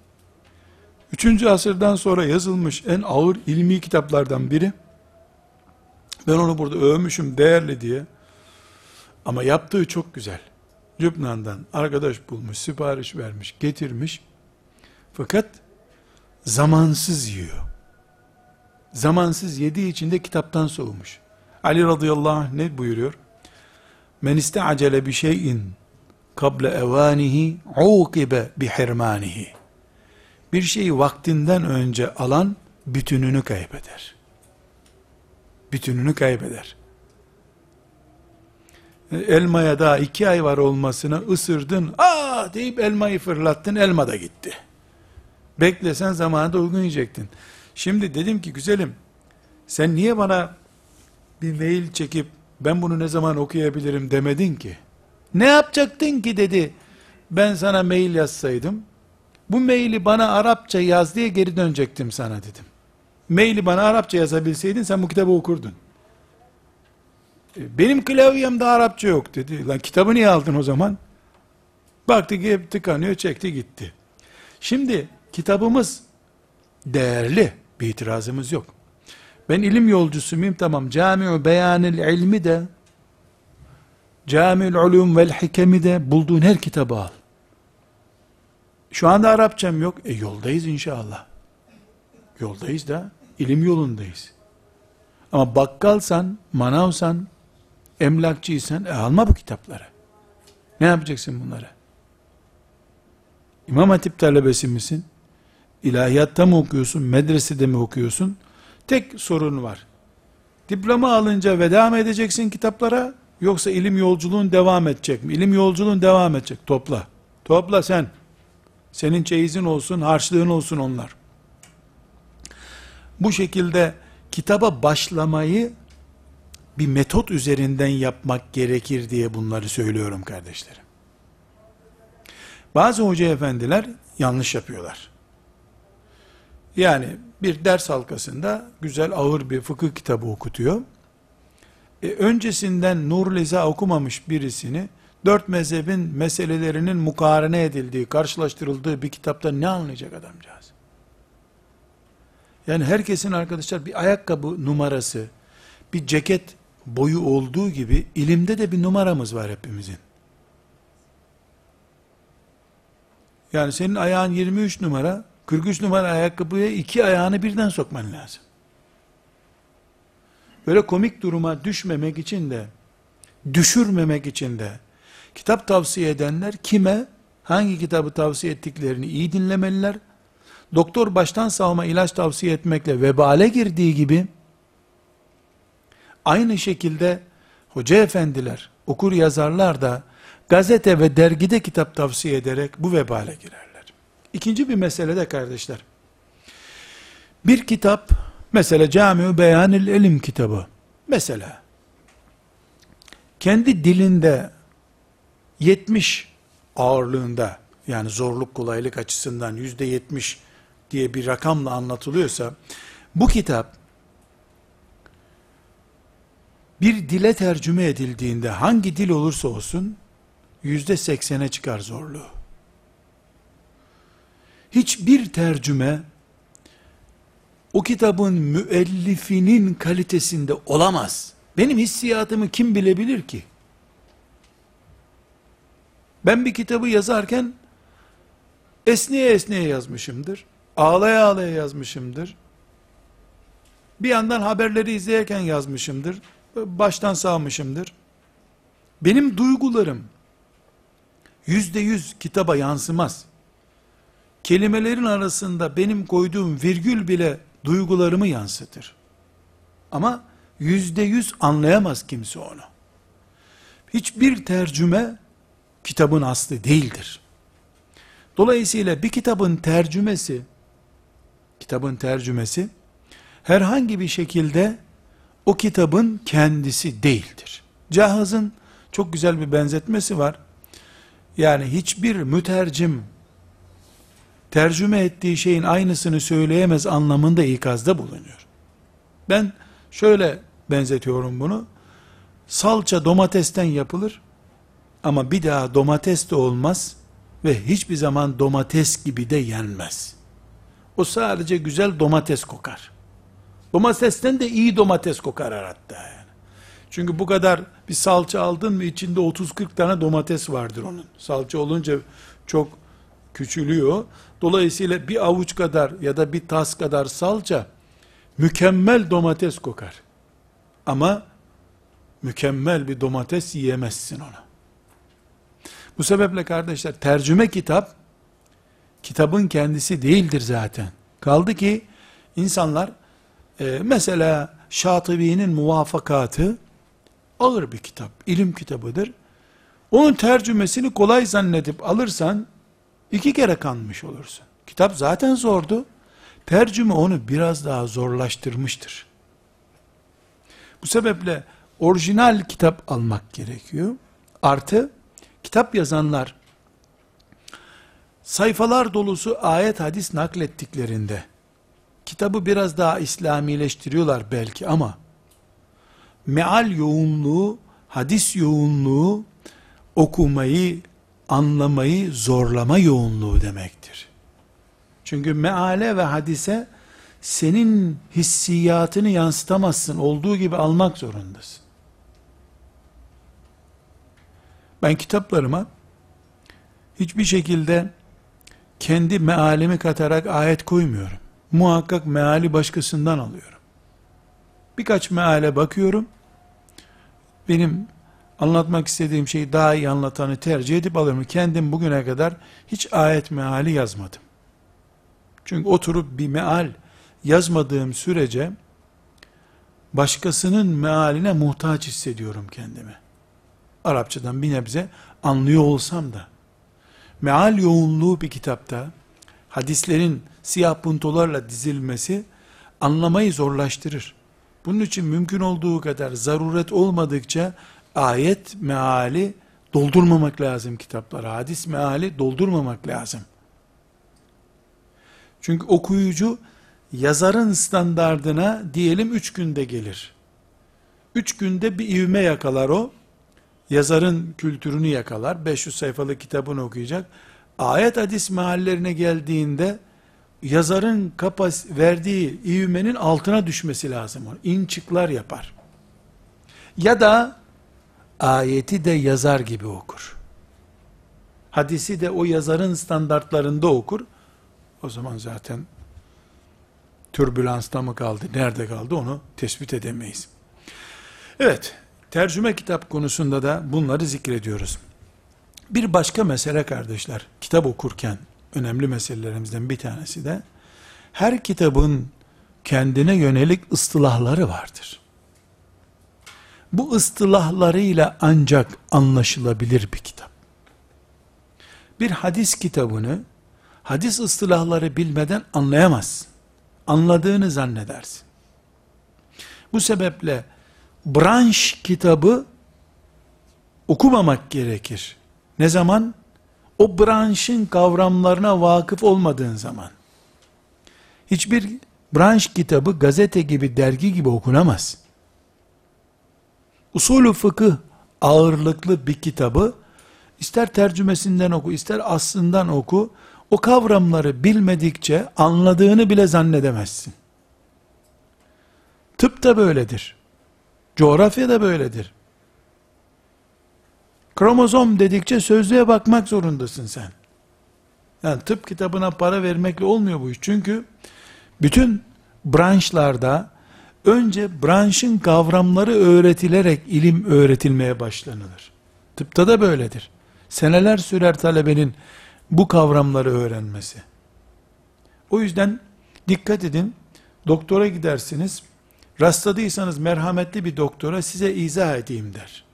Üçüncü asırdan sonra yazılmış en ağır ilmi kitaplardan biri. Ben onu burada övmüşüm değerli diye. Ama yaptığı çok güzel. Lübnan'dan arkadaş bulmuş, sipariş vermiş, getirmiş. Fakat zamansız yiyor. Zamansız yediği için de kitaptan soğumuş. Ali radıyallahu anh ne buyuruyor? Men isteacele bi şeyin kable evanihi uqibe bi hirmanihi. Bir şeyi vaktinden önce alan bütününü kaybeder. Bütününü kaybeder. Elmaya daha iki ay var olmasına ısırdın, aa deyip elmayı fırlattın, elma da gitti. Beklesen zamanında uygun yiyecektin. Şimdi dedim ki güzelim, sen niye bana bir mail çekip ben bunu ne zaman okuyabilirim demedin ki? Ne yapacaktın ki dedi. Ben sana mail yazsaydım. Bu maili bana Arapça yaz diye geri dönecektim sana dedim. Maili bana Arapça yazabilseydin sen bu kitabı okurdun. E, benim klavyemde Arapça yok dedi. Lan kitabı niye aldın o zaman? Baktı tıkanıyor, çekti gitti. Şimdi kitabımız değerli. Bir itirazımız yok. Ben ilim yolcusu muyum? Tamam. Camiu beyanil ilmi de Camiül ulum vel hikemi de bulduğun her kitabı al. Şu anda Arapçam yok. E yoldayız inşallah. Yoldayız da ilim yolundayız. Ama bakkalsan, manavsan, emlakçıysan e alma bu kitapları. Ne yapacaksın bunları? İmam Hatip talebesi misin? İlahiyatta mı okuyorsun? Medresede mi okuyorsun? Tek sorun var. Diploma alınca veda mı edeceksin kitaplara? Yoksa ilim yolculuğun devam edecek mi? İlim yolculuğun devam edecek. Topla. Topla sen. Senin çeyizin olsun, harçlığın olsun onlar. Bu şekilde kitaba başlamayı bir metot üzerinden yapmak gerekir diye bunları söylüyorum kardeşlerim. Bazı hoca efendiler yanlış yapıyorlar. Yani bir ders halkasında güzel ağır bir fıkıh kitabı okutuyor. E, öncesinden Nur Liza okumamış birisini dört mezhebin meselelerinin mukarene edildiği, karşılaştırıldığı bir kitapta ne anlayacak adamcağız? Yani herkesin arkadaşlar bir ayakkabı numarası, bir ceket boyu olduğu gibi ilimde de bir numaramız var hepimizin. Yani senin ayağın 23 numara, 43 numara ayakkabıya iki ayağını birden sokman lazım. Böyle komik duruma düşmemek için de, düşürmemek için de, kitap tavsiye edenler kime, hangi kitabı tavsiye ettiklerini iyi dinlemeliler. Doktor baştan sağma ilaç tavsiye etmekle vebale girdiği gibi, aynı şekilde hoca efendiler, okur yazarlar da, gazete ve dergide kitap tavsiye ederek bu vebale girerler. İkinci bir mesele de kardeşler. Bir kitap, mesela Camiu Beyanil Elim kitabı, mesela, kendi dilinde 70 ağırlığında, yani zorluk kolaylık açısından yüzde 70 diye bir rakamla anlatılıyorsa, bu kitap, bir dile tercüme edildiğinde hangi dil olursa olsun yüzde seksene çıkar zorluğu. Hiçbir tercüme o kitabın müellifinin kalitesinde olamaz. Benim hissiyatımı kim bilebilir ki? Ben bir kitabı yazarken esneye esneye yazmışımdır. Ağlaya ağlaya yazmışımdır. Bir yandan haberleri izlerken yazmışımdır. Baştan sağmışımdır. Benim duygularım yüzde yüz kitaba yansımaz. Kelimelerin arasında benim koyduğum virgül bile duygularımı yansıtır. Ama yüzde yüz anlayamaz kimse onu. Hiçbir tercüme kitabın aslı değildir. Dolayısıyla bir kitabın tercümesi, kitabın tercümesi, herhangi bir şekilde o kitabın kendisi değildir. Cahaz'ın çok güzel bir benzetmesi var. Yani hiçbir mütercim tercüme ettiği şeyin aynısını söyleyemez anlamında ikazda bulunuyor. Ben şöyle benzetiyorum bunu. Salça domatesten yapılır ama bir daha domates de olmaz ve hiçbir zaman domates gibi de yenmez. O sadece güzel domates kokar. Domatesten de iyi domates kokar hatta yani. Çünkü bu kadar bir salça aldın mı içinde 30-40 tane domates vardır onun. Salça olunca çok küçülüyor. Dolayısıyla bir avuç kadar ya da bir tas kadar salça mükemmel domates kokar. Ama mükemmel bir domates yiyemezsin ona. Bu sebeple kardeşler tercüme kitap kitabın kendisi değildir zaten. Kaldı ki insanlar e, mesela Şatibi'nin muvafakatı ağır bir kitap, ilim kitabıdır. Onun tercümesini kolay zannedip alırsan iki kere kanmış olursun. Kitap zaten zordu. Tercüme onu biraz daha zorlaştırmıştır. Bu sebeple orijinal kitap almak gerekiyor. Artı kitap yazanlar sayfalar dolusu ayet hadis naklettiklerinde kitabı biraz daha İslamileştiriyorlar belki ama meal yoğunluğu, hadis yoğunluğu okumayı, anlamayı zorlama yoğunluğu demektir. Çünkü meale ve hadise senin hissiyatını yansıtamazsın. Olduğu gibi almak zorundasın. Ben kitaplarıma hiçbir şekilde kendi mealimi katarak ayet koymuyorum. Muhakkak meali başkasından alıyorum. Birkaç meale bakıyorum. Benim anlatmak istediğim şeyi daha iyi anlatanı tercih edip alıyorum. Kendim bugüne kadar hiç ayet meali yazmadım. Çünkü oturup bir meal yazmadığım sürece başkasının mealine muhtaç hissediyorum kendimi. Arapçadan bir nebze anlıyor olsam da meal yoğunluğu bir kitapta hadislerin siyah puntolarla dizilmesi anlamayı zorlaştırır. Bunun için mümkün olduğu kadar zaruret olmadıkça ayet meali doldurmamak lazım kitaplara. Hadis meali doldurmamak lazım. Çünkü okuyucu yazarın standardına diyelim üç günde gelir. Üç günde bir ivme yakalar o. Yazarın kültürünü yakalar. 500 sayfalık kitabını okuyacak. Ayet hadis meallerine geldiğinde yazarın kapas verdiği ivmenin altına düşmesi lazım. İnçiklar yapar. Ya da ayeti de yazar gibi okur. Hadisi de o yazarın standartlarında okur. O zaman zaten türbülansta mı kaldı, nerede kaldı onu tespit edemeyiz. Evet, tercüme kitap konusunda da bunları zikrediyoruz. Bir başka mesele kardeşler, kitap okurken önemli meselelerimizden bir tanesi de her kitabın kendine yönelik ıstılahları vardır. Bu ıstılahlarıyla ancak anlaşılabilir bir kitap. Bir hadis kitabını hadis ıstılahları bilmeden anlayamazsın. Anladığını zannedersin. Bu sebeple branş kitabı okumamak gerekir. Ne zaman? O branşın kavramlarına vakıf olmadığın zaman. Hiçbir branş kitabı gazete gibi, dergi gibi okunamaz. Usulü fıkıh ağırlıklı bir kitabı ister tercümesinden oku, ister aslından oku, o kavramları bilmedikçe anladığını bile zannedemezsin. Tıp da böyledir. Coğrafya da böyledir. Kromozom dedikçe sözlüğe bakmak zorundasın sen. Yani tıp kitabına para vermekle olmuyor bu iş. Çünkü bütün branşlarda önce branşın kavramları öğretilerek ilim öğretilmeye başlanılır. Tıpta da böyledir. Seneler sürer talebenin bu kavramları öğrenmesi. O yüzden dikkat edin, doktora gidersiniz, rastladıysanız merhametli bir doktora size izah edeyim der.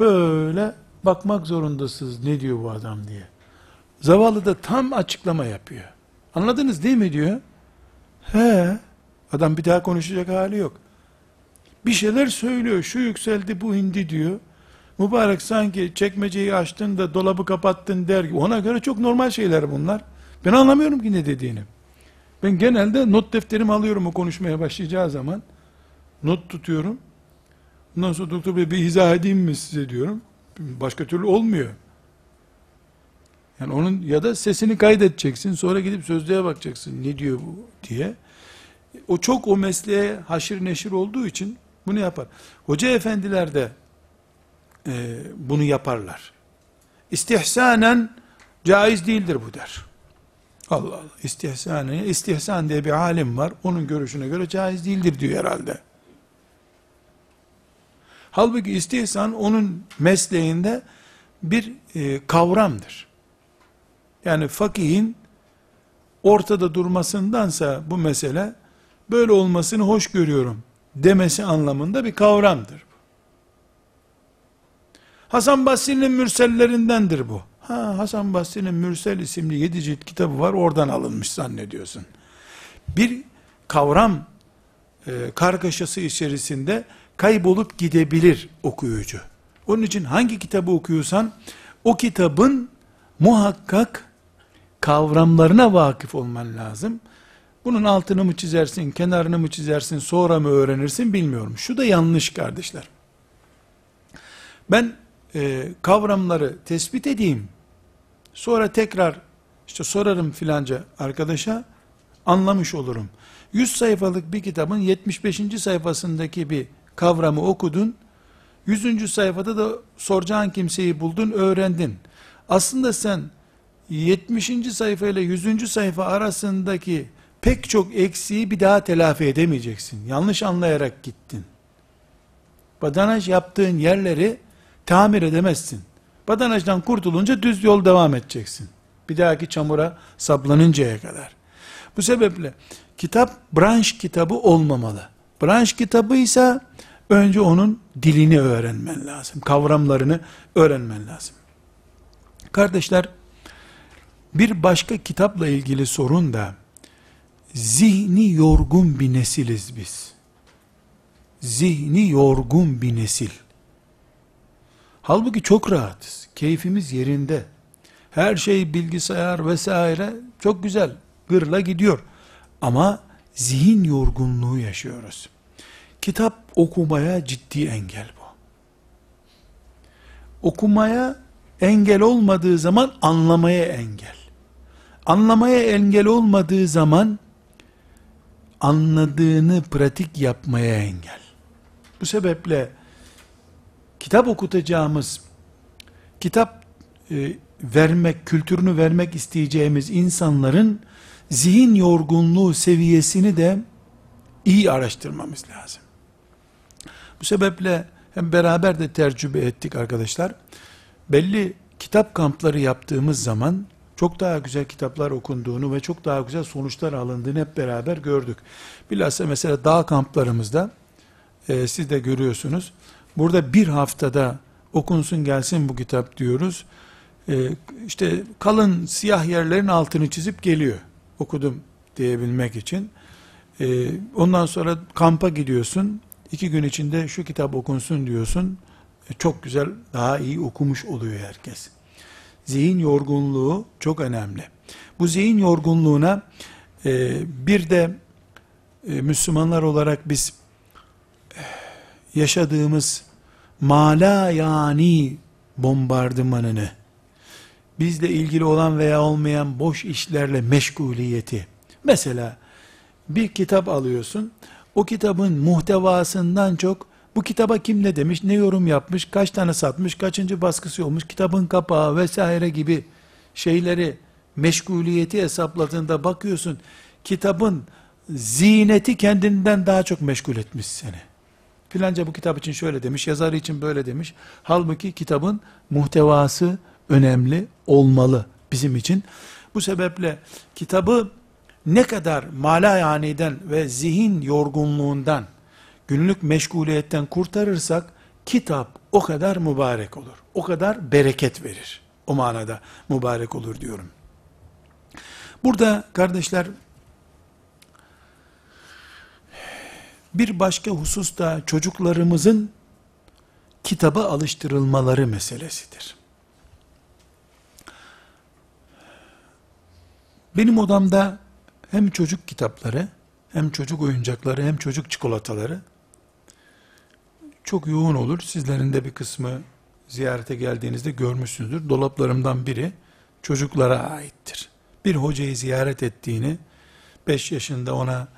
Böyle bakmak zorundasınız ne diyor bu adam diye. Zavallı da tam açıklama yapıyor. Anladınız değil mi diyor. He, adam bir daha konuşacak hali yok. Bir şeyler söylüyor, şu yükseldi bu indi diyor. Mübarek sanki çekmeceyi açtın da dolabı kapattın der gibi. Ona göre çok normal şeyler bunlar. Ben anlamıyorum ki ne dediğini. Ben genelde not defterimi alıyorum o konuşmaya başlayacağı zaman. Not tutuyorum. Ondan sonra doktor bey bir izah edeyim mi size diyorum. Başka türlü olmuyor. Yani onun ya da sesini kaydedeceksin. Sonra gidip sözlüğe bakacaksın. Ne diyor bu diye. O çok o mesleğe haşir neşir olduğu için bunu yapar. Hoca efendiler de e, bunu yaparlar. İstihsanen caiz değildir bu der. Allah Allah. İstihsanen, istihsan diye bir alim var. Onun görüşüne göre caiz değildir diyor herhalde. Halbuki istihsan onun mesleğinde bir e, kavramdır. Yani fakihin ortada durmasındansa bu mesele böyle olmasını hoş görüyorum demesi anlamında bir kavramdır. Hasan Basri'nin mürsellerindendir bu. Ha, Hasan Basri'nin Mürsel isimli yedi cilt kitabı var oradan alınmış zannediyorsun. Bir kavram e, kargaşası içerisinde kaybolup gidebilir okuyucu. Onun için hangi kitabı okuyorsan o kitabın muhakkak kavramlarına vakıf olman lazım. Bunun altını mı çizersin, kenarını mı çizersin, sonra mı öğrenirsin bilmiyorum. Şu da yanlış kardeşler. Ben e, kavramları tespit edeyim. Sonra tekrar işte sorarım filanca arkadaşa anlamış olurum. 100 sayfalık bir kitabın 75. sayfasındaki bir kavramı okudun. 100. sayfada da soracağın kimseyi buldun, öğrendin. Aslında sen 70. sayfa ile 100. sayfa arasındaki pek çok eksiği bir daha telafi edemeyeceksin. Yanlış anlayarak gittin. Badanaj yaptığın yerleri tamir edemezsin. Badanajdan kurtulunca düz yol devam edeceksin. Bir dahaki çamura saplanıncaya kadar. Bu sebeple kitap branş kitabı olmamalı. Branş kitabı ise önce onun dilini öğrenmen lazım. Kavramlarını öğrenmen lazım. Kardeşler, bir başka kitapla ilgili sorun da zihni yorgun bir nesiliz biz. Zihni yorgun bir nesil. Halbuki çok rahatız. Keyfimiz yerinde. Her şey bilgisayar vesaire çok güzel. Gırla gidiyor. Ama zihin yorgunluğu yaşıyoruz. Kitap okumaya ciddi engel bu. Okumaya engel olmadığı zaman anlamaya engel. Anlamaya engel olmadığı zaman anladığını pratik yapmaya engel. Bu sebeple kitap okutacağımız, kitap e, vermek, kültürünü vermek isteyeceğimiz insanların zihin yorgunluğu seviyesini de iyi araştırmamız lazım. Bu sebeple hem beraber de tercübe ettik arkadaşlar. Belli kitap kampları yaptığımız zaman çok daha güzel kitaplar okunduğunu ve çok daha güzel sonuçlar alındığını hep beraber gördük. Bilhassa mesela dağ kamplarımızda e, siz de görüyorsunuz. Burada bir haftada okunsun gelsin bu kitap diyoruz. E, işte kalın siyah yerlerin altını çizip geliyor. Okudum diyebilmek için. E, ondan sonra kampa gidiyorsun. İki gün içinde şu kitap okunsun diyorsun. E, çok güzel, daha iyi okumuş oluyor herkes. Zihin yorgunluğu çok önemli. Bu zihin yorgunluğuna e, bir de e, Müslümanlar olarak biz e, yaşadığımız mala yani bombardımanını, bizle ilgili olan veya olmayan boş işlerle meşguliyeti, mesela bir kitap alıyorsun, o kitabın muhtevasından çok bu kitaba kim ne demiş, ne yorum yapmış, kaç tane satmış, kaçıncı baskısı olmuş, kitabın kapağı vesaire gibi şeyleri meşguliyeti hesapladığında bakıyorsun, kitabın zineti kendinden daha çok meşgul etmiş seni. Filanca bu kitap için şöyle demiş, yazarı için böyle demiş. Halbuki kitabın muhtevası önemli olmalı bizim için. Bu sebeple kitabı ne kadar malayaniden ve zihin yorgunluğundan, günlük meşguliyetten kurtarırsak, kitap o kadar mübarek olur. O kadar bereket verir. O manada mübarek olur diyorum. Burada kardeşler, bir başka husus da çocuklarımızın kitaba alıştırılmaları meselesidir. Benim odamda hem çocuk kitapları, hem çocuk oyuncakları, hem çocuk çikolataları çok yoğun olur. Sizlerin de bir kısmı ziyarete geldiğinizde görmüşsünüzdür. Dolaplarımdan biri çocuklara aittir. Bir hocayı ziyaret ettiğini, 5 yaşında ona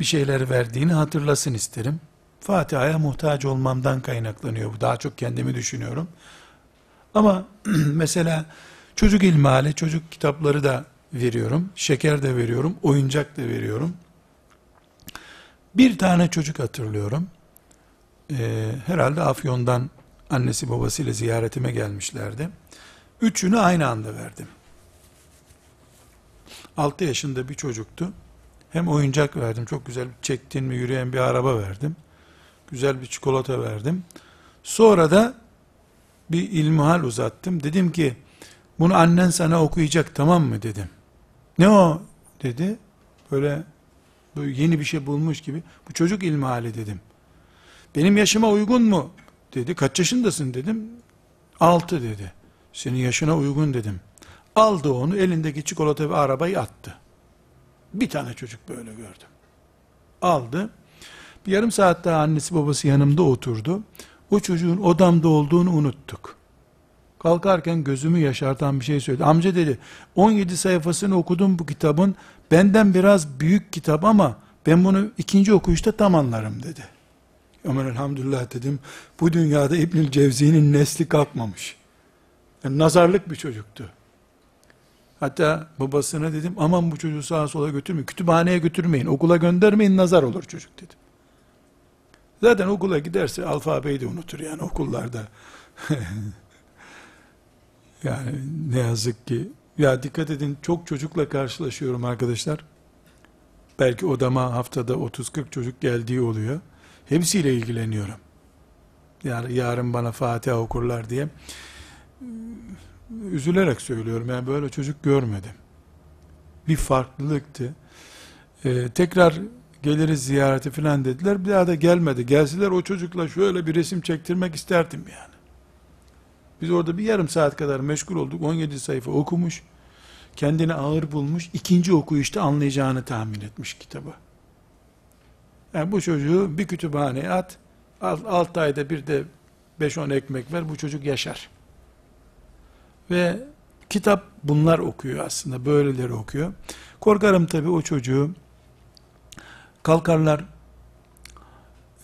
bir şeyler verdiğini hatırlasın isterim. Fatiha'ya muhtaç olmamdan kaynaklanıyor bu. Daha çok kendimi düşünüyorum. Ama mesela çocuk ilmihali, çocuk kitapları da veriyorum. Şeker de veriyorum. Oyuncak da veriyorum. Bir tane çocuk hatırlıyorum. Ee, herhalde Afyon'dan annesi babasıyla ziyaretime gelmişlerdi. Üçünü aynı anda verdim. 6 yaşında bir çocuktu. Hem oyuncak verdim. Çok güzel çektin mi yürüyen bir araba verdim. Güzel bir çikolata verdim. Sonra da bir ilmihal uzattım. Dedim ki bunu annen sana okuyacak tamam mı dedim. Ne o dedi. Böyle, böyle yeni bir şey bulmuş gibi. Bu çocuk ilmihali dedim. Benim yaşıma uygun mu? Dedi. Kaç yaşındasın dedim. Altı dedi. Senin yaşına uygun dedim. Aldı onu elindeki çikolata ve arabayı attı. Bir tane çocuk böyle gördüm. Aldı. Bir yarım saat daha annesi babası yanımda oturdu. O çocuğun odamda olduğunu unuttuk. Kalkarken gözümü yaşartan bir şey söyledi. Amca dedi 17 sayfasını okudum bu kitabın. Benden biraz büyük kitap ama ben bunu ikinci okuyuşta tam anlarım dedi. Aman elhamdülillah dedim. Bu dünyada İbnül Cevzi'nin nesli kalkmamış. Yani nazarlık bir çocuktu. Hatta babasına dedim aman bu çocuğu sağa sola götürmeyin. Kütüphaneye götürmeyin. Okula göndermeyin nazar olur çocuk dedim. Zaten okula giderse alfabeyi de unutur yani okullarda. yani ne yazık ki. Ya dikkat edin çok çocukla karşılaşıyorum arkadaşlar. Belki odama haftada 30-40 çocuk geldiği oluyor. Hepsiyle ilgileniyorum. Yani yarın bana Fatiha okurlar diye üzülerek söylüyorum. Yani böyle çocuk görmedim. Bir farklılıktı. Ee, tekrar geliriz ziyarete falan dediler. Bir daha da gelmedi. Gelseler o çocukla şöyle bir resim çektirmek isterdim yani. Biz orada bir yarım saat kadar meşgul olduk. 17 sayfa okumuş. Kendini ağır bulmuş. ikinci okuyuşta anlayacağını tahmin etmiş kitabı. Yani bu çocuğu bir kütüphaneye at. 6 ayda bir de 5-10 ekmek ver. Bu çocuk yaşar. Ve kitap bunlar okuyor aslında. Böyleleri okuyor. Korkarım tabii o çocuğu kalkarlar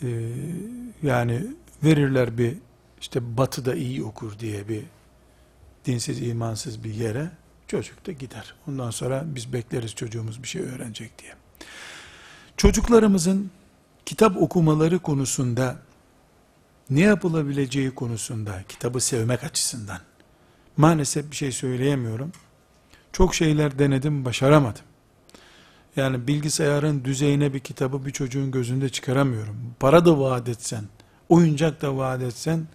e, yani verirler bir işte batıda iyi okur diye bir dinsiz imansız bir yere çocuk da gider. Ondan sonra biz bekleriz çocuğumuz bir şey öğrenecek diye. Çocuklarımızın kitap okumaları konusunda ne yapılabileceği konusunda kitabı sevmek açısından maalesef bir şey söyleyemiyorum. Çok şeyler denedim, başaramadım. Yani bilgisayarın düzeyine bir kitabı bir çocuğun gözünde çıkaramıyorum. Para da vaat etsen, oyuncak da vaat etsen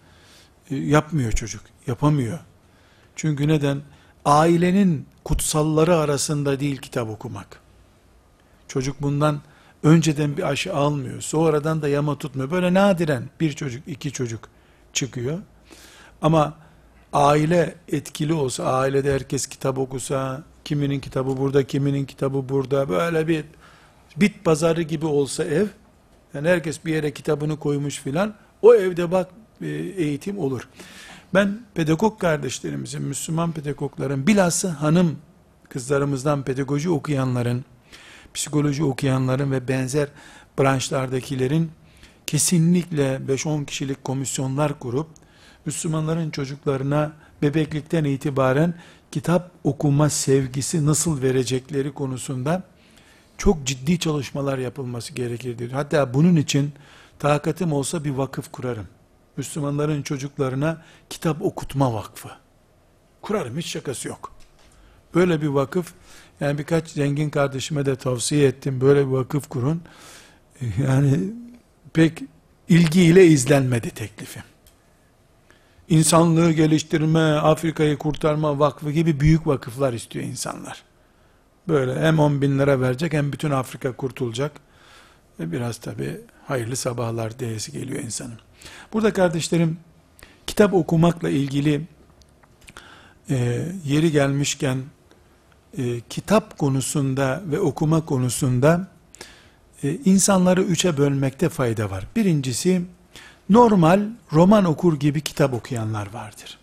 e, yapmıyor çocuk, yapamıyor. Çünkü neden? Ailenin kutsalları arasında değil kitap okumak. Çocuk bundan önceden bir aşı almıyor. Sonradan da yama tutmuyor. Böyle nadiren bir çocuk, iki çocuk çıkıyor. Ama aile etkili olsa, ailede herkes kitap okusa, kiminin kitabı burada, kiminin kitabı burada, böyle bir bit pazarı gibi olsa ev, yani herkes bir yere kitabını koymuş filan, o evde bak e, eğitim olur. Ben pedagog kardeşlerimizin, Müslüman pedagogların, bilhassa hanım kızlarımızdan pedagoji okuyanların, psikoloji okuyanların ve benzer branşlardakilerin kesinlikle 5-10 kişilik komisyonlar kurup, Müslümanların çocuklarına bebeklikten itibaren kitap okuma sevgisi nasıl verecekleri konusunda çok ciddi çalışmalar yapılması gerekir diyor. Hatta bunun için takatim olsa bir vakıf kurarım. Müslümanların çocuklarına kitap okutma vakfı. Kurarım hiç şakası yok. Böyle bir vakıf yani birkaç zengin kardeşime de tavsiye ettim. Böyle bir vakıf kurun. Yani pek ilgiyle izlenmedi teklifim. İnsanlığı geliştirme, Afrika'yı kurtarma vakfı gibi büyük vakıflar istiyor insanlar. Böyle hem 10 bin lira verecek hem bütün Afrika kurtulacak. Ve biraz tabi hayırlı sabahlar diyesi geliyor insanın. Burada kardeşlerim kitap okumakla ilgili e, yeri gelmişken e, kitap konusunda ve okuma konusunda e, insanları üçe bölmekte fayda var. Birincisi normal roman okur gibi kitap okuyanlar vardır.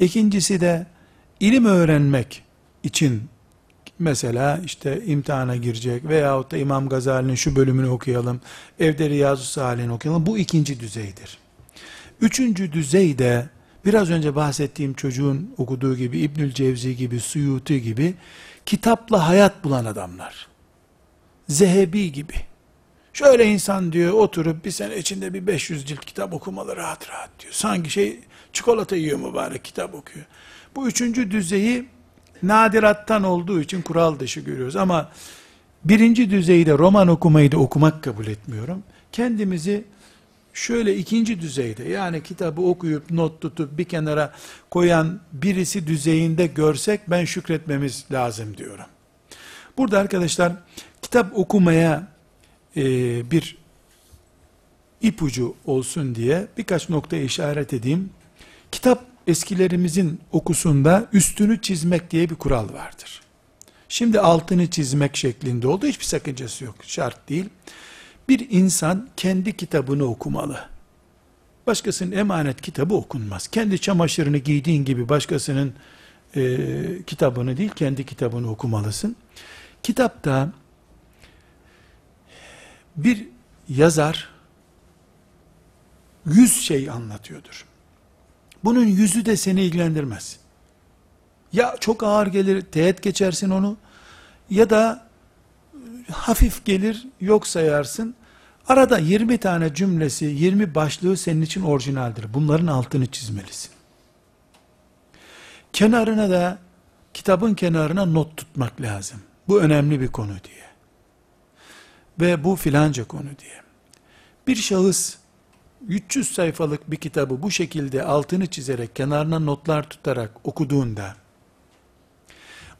İkincisi de ilim öğrenmek için mesela işte imtihana girecek veyahut da İmam Gazali'nin şu bölümünü okuyalım, evde Riyazu Salih'ini okuyalım. Bu ikinci düzeydir. Üçüncü düzeyde biraz önce bahsettiğim çocuğun okuduğu gibi İbnül Cevzi gibi, Suyuti gibi kitapla hayat bulan adamlar. Zehebi gibi. Şöyle insan diyor oturup bir sene içinde bir 500 cilt kitap okumalı rahat rahat diyor. Sanki şey çikolata yiyor mübarek kitap okuyor. Bu üçüncü düzeyi nadirattan olduğu için kural dışı görüyoruz. Ama birinci düzeyde roman okumayı da okumak kabul etmiyorum. Kendimizi şöyle ikinci düzeyde yani kitabı okuyup not tutup bir kenara koyan birisi düzeyinde görsek ben şükretmemiz lazım diyorum. Burada arkadaşlar kitap okumaya e, bir ipucu olsun diye birkaç nokta işaret edeyim. Kitap eskilerimizin okusunda üstünü çizmek diye bir kural vardır. Şimdi altını çizmek şeklinde oldu. Hiçbir sakıncası yok. Şart değil. Bir insan kendi kitabını okumalı. Başkasının emanet kitabı okunmaz. Kendi çamaşırını giydiğin gibi başkasının e, kitabını değil, kendi kitabını okumalısın. Kitapta bir yazar yüz şey anlatıyordur. Bunun yüzü de seni ilgilendirmez. Ya çok ağır gelir, teğet geçersin onu, ya da hafif gelir, yok sayarsın. Arada 20 tane cümlesi, 20 başlığı senin için orijinaldir. Bunların altını çizmelisin. Kenarına da, kitabın kenarına not tutmak lazım. Bu önemli bir konu diye. Ve bu filanca konu diye. Bir şahıs 300 sayfalık bir kitabı bu şekilde altını çizerek, kenarına notlar tutarak okuduğunda,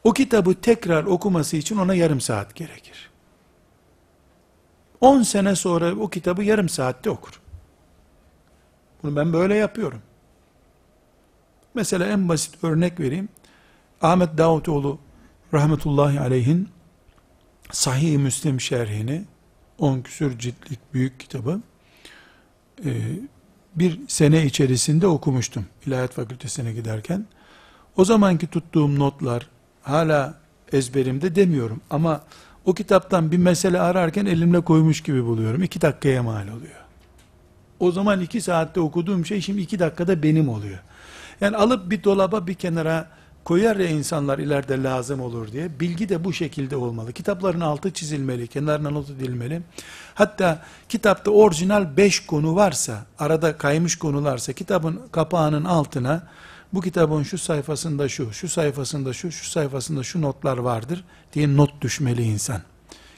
o kitabı tekrar okuması için ona yarım saat gerekir. 10 sene sonra o kitabı yarım saatte okur. Bunu ben böyle yapıyorum. Mesela en basit örnek vereyim. Ahmet Davutoğlu rahmetullahi aleyhin Sahih-i Müslim şerhini 10 küsür ciltlik büyük kitabı e, bir sene içerisinde okumuştum İlahiyat Fakültesine giderken. O zamanki tuttuğum notlar hala ezberimde demiyorum ama o kitaptan bir mesele ararken elimle koymuş gibi buluyorum. İki dakikaya mal oluyor. O zaman iki saatte okuduğum şey şimdi iki dakikada benim oluyor. Yani alıp bir dolaba bir kenara koyar ya insanlar ileride lazım olur diye. Bilgi de bu şekilde olmalı. Kitapların altı çizilmeli, kenarına not edilmeli. Hatta kitapta orijinal beş konu varsa, arada kaymış konularsa kitabın kapağının altına bu kitabın şu sayfasında şu, şu sayfasında şu, şu sayfasında şu notlar vardır diye not düşmeli insan.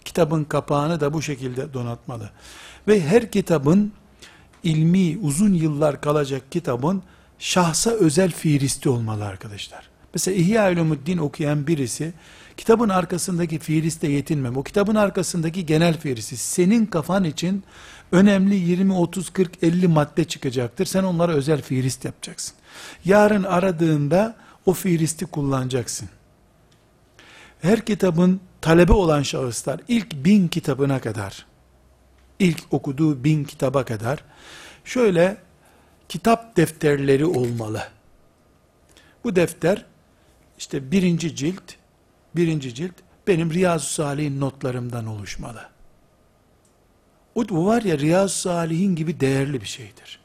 Kitabın kapağını da bu şekilde donatmalı. Ve her kitabın ilmi uzun yıllar kalacak kitabın şahsa özel fiilisti olmalı arkadaşlar. Mesela İhya Ulumuddin okuyan birisi kitabın arkasındaki fiiliste yetinmem. O kitabın arkasındaki genel fiilisti senin kafan için önemli 20, 30, 40, 50 madde çıkacaktır. Sen onlara özel fiilist yapacaksın. Yarın aradığında o fiilisti kullanacaksın. Her kitabın talebe olan şahıslar ilk bin kitabına kadar, ilk okuduğu bin kitaba kadar şöyle kitap defterleri olmalı. Bu defter işte birinci cilt, birinci cilt benim Riyazu Salih'in notlarımdan oluşmalı. O var ya Riyazu Salih'in gibi değerli bir şeydir.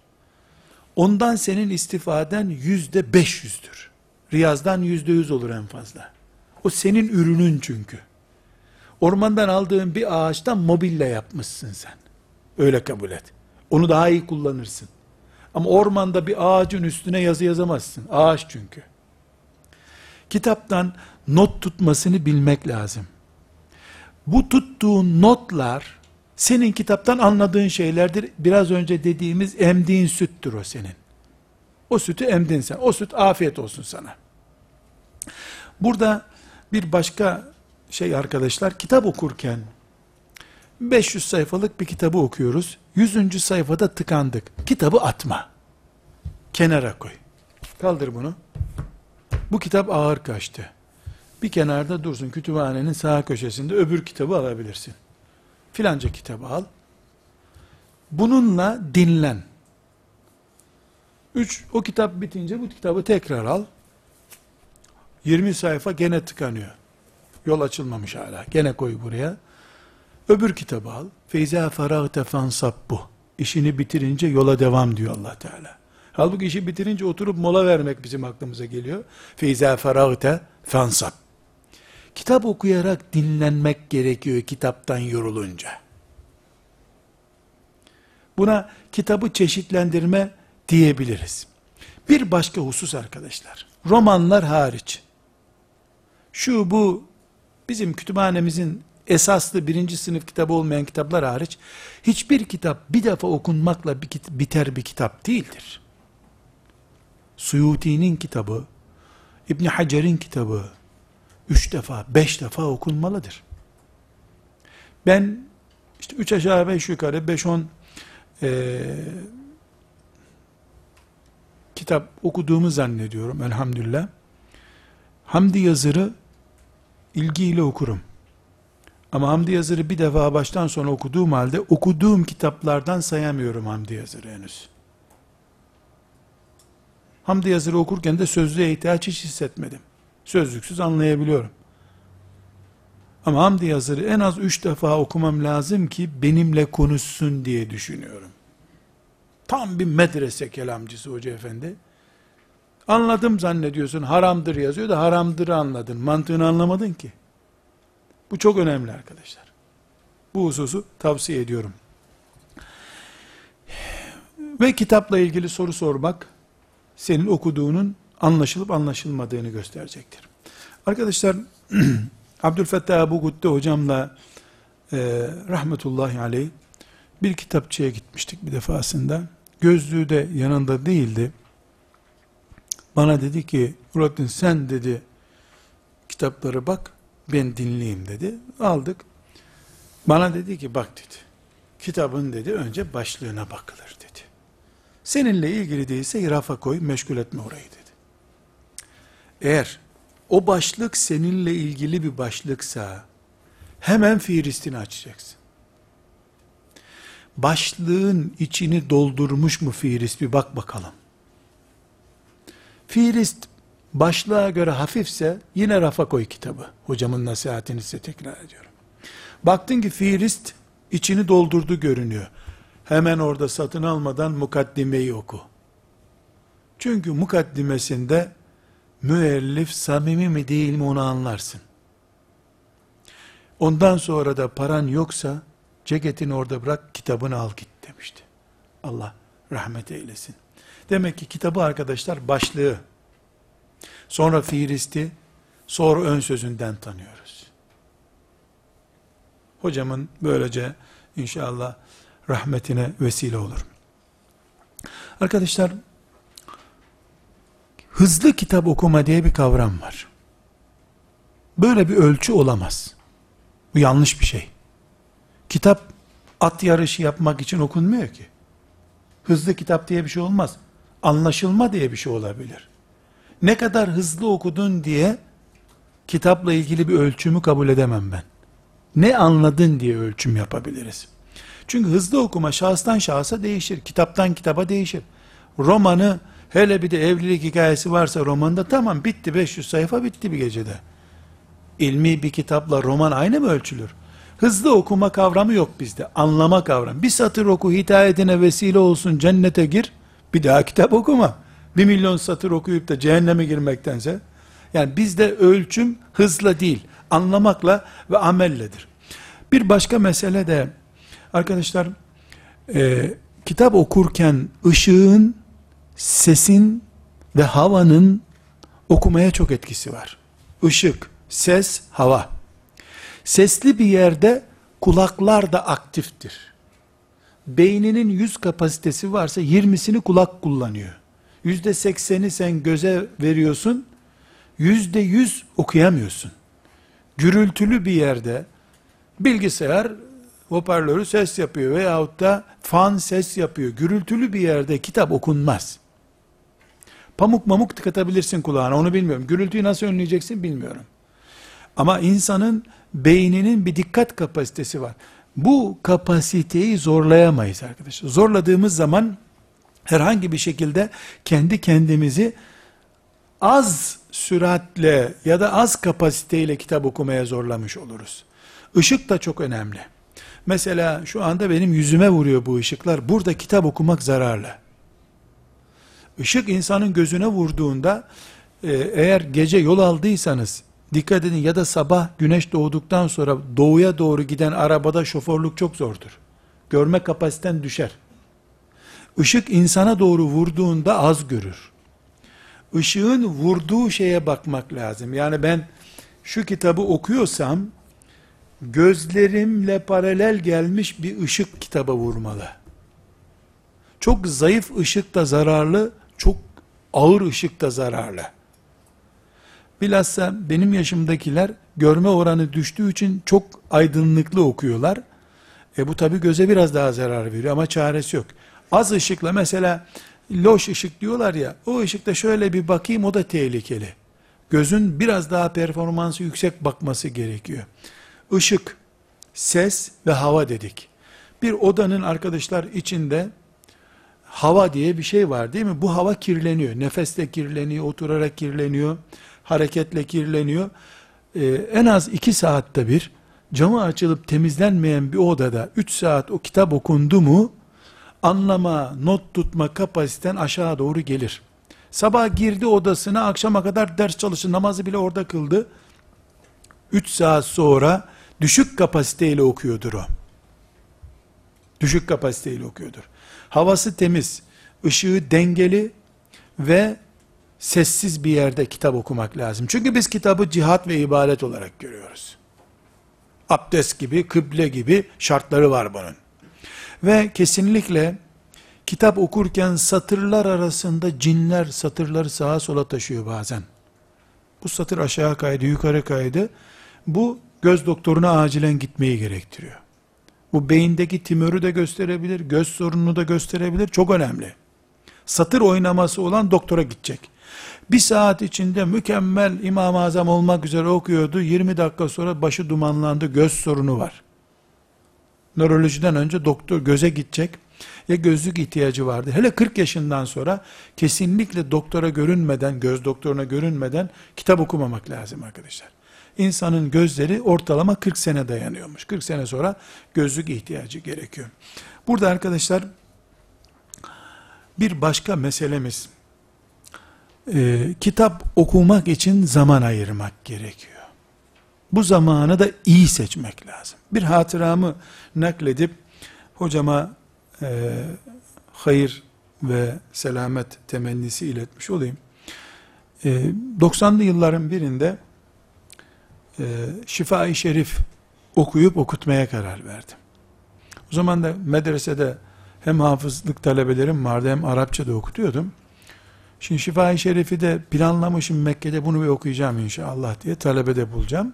Ondan senin istifaden yüzde beş yüzdür. Riyazdan yüzde yüz olur en fazla. O senin ürünün çünkü. Ormandan aldığın bir ağaçtan mobilya yapmışsın sen. Öyle kabul et. Onu daha iyi kullanırsın. Ama ormanda bir ağacın üstüne yazı yazamazsın. Ağaç çünkü. Kitaptan not tutmasını bilmek lazım. Bu tuttuğun notlar senin kitaptan anladığın şeylerdir. Biraz önce dediğimiz emdiğin süttür o senin. O sütü emdin sen. O süt afiyet olsun sana. Burada bir başka şey arkadaşlar kitap okurken 500 sayfalık bir kitabı okuyoruz. 100. sayfada tıkandık. Kitabı atma. Kenara koy. Kaldır bunu. Bu kitap ağır kaçtı. Bir kenarda dursun kütüphanenin sağ köşesinde öbür kitabı alabilirsin. Filanca kitabı al. Bununla dinlen. Üç, o kitap bitince bu kitabı tekrar al. 20 sayfa gene tıkanıyor. Yol açılmamış hala. Gene koy buraya. Öbür kitabı al. Feyza feragte bu. İşini bitirince yola devam diyor allah Teala. Halbuki işi bitirince oturup mola vermek bizim aklımıza geliyor. Feyza feragte fansab. Kitap okuyarak dinlenmek gerekiyor kitaptan yorulunca. Buna kitabı çeşitlendirme diyebiliriz. Bir başka husus arkadaşlar. Romanlar hariç. Şu bu bizim kütüphanemizin esaslı birinci sınıf kitabı olmayan kitaplar hariç hiçbir kitap bir defa okunmakla biter bir kitap değildir. Suyuti'nin kitabı, İbn Hacer'in kitabı üç defa, beş defa okunmalıdır. Ben işte üç aşağı beş yukarı beş on e, kitap okuduğumu zannediyorum elhamdülillah. Hamdi yazırı ilgiyle okurum. Ama Hamdi Yazır'ı bir defa baştan sona okuduğum halde okuduğum kitaplardan sayamıyorum Hamdi Yazır'ı henüz. Hamdi Yazır'ı okurken de sözlüğe ihtiyaç hiç hissetmedim. Sözlüksüz anlayabiliyorum. Ama Hamdi Yazır'ı en az üç defa okumam lazım ki benimle konuşsun diye düşünüyorum. Tam bir medrese kelamcısı hoca efendi. Anladım zannediyorsun haramdır yazıyor da haramdır anladın. Mantığını anlamadın ki. Bu çok önemli arkadaşlar. Bu hususu tavsiye ediyorum. Ve kitapla ilgili soru sormak senin okuduğunun anlaşılıp anlaşılmadığını gösterecektir. Arkadaşlar Abdülfettah Abu Gutte hocamla e, rahmetullahi aleyh bir kitapçıya gitmiştik bir defasında. Gözlüğü de yanında değildi. Bana dedi ki Nurattin sen dedi kitapları bak ben dinleyeyim dedi. Aldık. Bana dedi ki bak dedi. Kitabın dedi önce başlığına bakılır dedi. Seninle ilgili değilse rafa koy meşgul etme orayı dedi. Eğer o başlık seninle ilgili bir başlıksa hemen fiilistini açacaksın. Başlığın içini doldurmuş mu fiilist bir bak bakalım. Fiilist başlığa göre hafifse yine rafa koy kitabı. Hocamın nasihatini size tekrar ediyorum. Baktın ki fiilist içini doldurdu görünüyor. Hemen orada satın almadan mukaddimeyi oku. Çünkü mukaddimesinde müellif samimi mi değil mi onu anlarsın. Ondan sonra da paran yoksa ceketini orada bırak kitabını al git demişti. Allah rahmet eylesin. Demek ki kitabı arkadaşlar başlığı Sonra fiilisti, sonra ön sözünden tanıyoruz. Hocamın böylece inşallah rahmetine vesile olur. Arkadaşlar, hızlı kitap okuma diye bir kavram var. Böyle bir ölçü olamaz. Bu yanlış bir şey. Kitap at yarışı yapmak için okunmuyor ki. Hızlı kitap diye bir şey olmaz. Anlaşılma diye bir şey olabilir ne kadar hızlı okudun diye kitapla ilgili bir ölçümü kabul edemem ben. Ne anladın diye ölçüm yapabiliriz. Çünkü hızlı okuma şahıstan şahsa değişir. Kitaptan kitaba değişir. Romanı hele bir de evlilik hikayesi varsa romanda tamam bitti 500 sayfa bitti bir gecede. İlmi bir kitapla roman aynı mı ölçülür? Hızlı okuma kavramı yok bizde. Anlama kavramı. Bir satır oku hidayetine vesile olsun cennete gir. Bir daha kitap okuma bir milyon satır okuyup da cehenneme girmektense, Yani bizde ölçüm hızla değil, anlamakla ve amelledir. Bir başka mesele de arkadaşlar e, kitap okurken ışığın, sesin ve havanın okumaya çok etkisi var. Işık, ses, hava. Sesli bir yerde kulaklar da aktiftir. Beyninin 100 kapasitesi varsa 20'sini kulak kullanıyor. %80'i sen göze veriyorsun, %100 okuyamıyorsun. Gürültülü bir yerde bilgisayar hoparlörü ses yapıyor veyahut da fan ses yapıyor. Gürültülü bir yerde kitap okunmaz. Pamuk mamuk tıkatabilirsin kulağına onu bilmiyorum. Gürültüyü nasıl önleyeceksin bilmiyorum. Ama insanın beyninin bir dikkat kapasitesi var. Bu kapasiteyi zorlayamayız arkadaşlar. Zorladığımız zaman herhangi bir şekilde kendi kendimizi az süratle ya da az kapasiteyle kitap okumaya zorlamış oluruz. Işık da çok önemli. Mesela şu anda benim yüzüme vuruyor bu ışıklar. Burada kitap okumak zararlı. Işık insanın gözüne vurduğunda e, eğer gece yol aldıysanız dikkat edin ya da sabah güneş doğduktan sonra doğuya doğru giden arabada şoförlük çok zordur. Görme kapasiten düşer. Işık insana doğru vurduğunda az görür. Işığın vurduğu şeye bakmak lazım. Yani ben şu kitabı okuyorsam gözlerimle paralel gelmiş bir ışık kitaba vurmalı. Çok zayıf ışık da zararlı, çok ağır ışık da zararlı. Bilhassa benim yaşımdakiler görme oranı düştüğü için çok aydınlıklı okuyorlar. E bu tabi göze biraz daha zarar veriyor ama çaresi yok. Az ışıkla mesela loş ışık diyorlar ya o ışıkta şöyle bir bakayım o da tehlikeli. Gözün biraz daha performansı yüksek bakması gerekiyor. Işık, ses ve hava dedik. Bir odanın arkadaşlar içinde hava diye bir şey var değil mi? Bu hava kirleniyor. Nefesle kirleniyor, oturarak kirleniyor, hareketle kirleniyor. Ee, en az iki saatte bir camı açılıp temizlenmeyen bir odada 3 saat o kitap okundu mu anlama, not tutma kapasiten aşağı doğru gelir. Sabah girdi odasına akşama kadar ders çalıştı, namazı bile orada kıldı. 3 saat sonra düşük kapasiteyle okuyordur o. Düşük kapasiteyle okuyordur. Havası temiz, ışığı dengeli ve sessiz bir yerde kitap okumak lazım. Çünkü biz kitabı cihat ve ibadet olarak görüyoruz. Abdest gibi, kıble gibi şartları var bunun. Ve kesinlikle kitap okurken satırlar arasında cinler satırları sağa sola taşıyor bazen. Bu satır aşağı kaydı, yukarı kaydı. Bu göz doktoruna acilen gitmeyi gerektiriyor. Bu beyindeki tümörü de gösterebilir, göz sorununu da gösterebilir. Çok önemli. Satır oynaması olan doktora gidecek. Bir saat içinde mükemmel İmam-ı Azam olmak üzere okuyordu. 20 dakika sonra başı dumanlandı, göz sorunu var. Nörolojiden önce doktor göze gidecek. Ya gözlük ihtiyacı vardı. Hele 40 yaşından sonra kesinlikle doktora görünmeden, göz doktoruna görünmeden kitap okumamak lazım arkadaşlar. İnsanın gözleri ortalama 40 sene dayanıyormuş. 40 sene sonra gözlük ihtiyacı gerekiyor. Burada arkadaşlar bir başka meselemiz e, kitap okumak için zaman ayırmak gerekiyor. Bu zamanı da iyi seçmek lazım. Bir hatıramı nakledip hocama e, hayır ve selamet temennisi iletmiş olayım. E, 90'lı yılların birinde e, Şifa-i Şerif okuyup okutmaya karar verdim. O zaman da medresede hem hafızlık talebelerim vardı hem Arapça da okutuyordum. Şimdi Şifa-i Şerif'i de planlamışım Mekke'de bunu bir okuyacağım inşallah diye talebede bulacağım.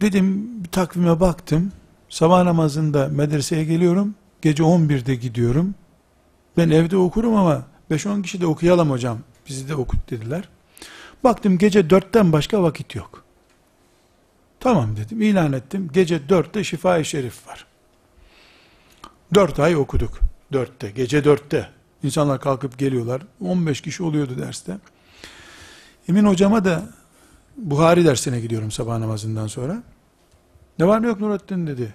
Dedim bir takvime baktım. Sabah namazında medreseye geliyorum. Gece 11'de gidiyorum. Ben evde okurum ama 5-10 kişi de okuyalım hocam. Bizi de okut dediler. Baktım gece 4'ten başka vakit yok. Tamam dedim ilan ettim. Gece 4'te şifa-i şerif var. 4 ay okuduk. 4'te gece 4'te. İnsanlar kalkıp geliyorlar. 15 kişi oluyordu derste. Emin hocama da Buhari dersine gidiyorum sabah namazından sonra. Ne var ne yok Nurattin dedi.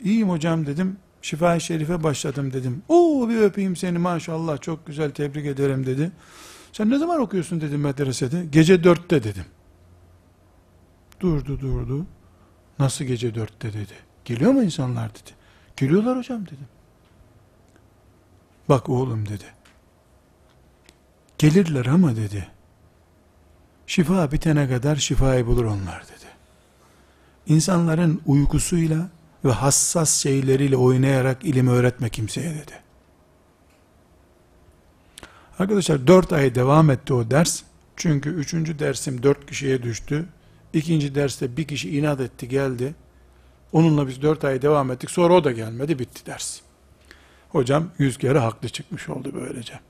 İyiyim hocam dedim. Şifa-i Şerif'e başladım dedim. Oo bir öpeyim seni maşallah çok güzel tebrik ederim dedi. Sen ne zaman okuyorsun dedim medresede. Gece dörtte dedim. Durdu durdu. Nasıl gece dörtte dedi. Geliyor mu insanlar dedi. Geliyorlar hocam dedim. Bak oğlum dedi. Gelirler ama dedi. Şifa bitene kadar şifayı bulur onlar dedi. İnsanların uykusuyla ve hassas şeyleriyle oynayarak ilim öğretme kimseye dedi. Arkadaşlar dört ay devam etti o ders. Çünkü üçüncü dersim dört kişiye düştü. İkinci derste bir kişi inat etti geldi. Onunla biz dört ay devam ettik. Sonra o da gelmedi bitti ders. Hocam yüz kere haklı çıkmış oldu böylece.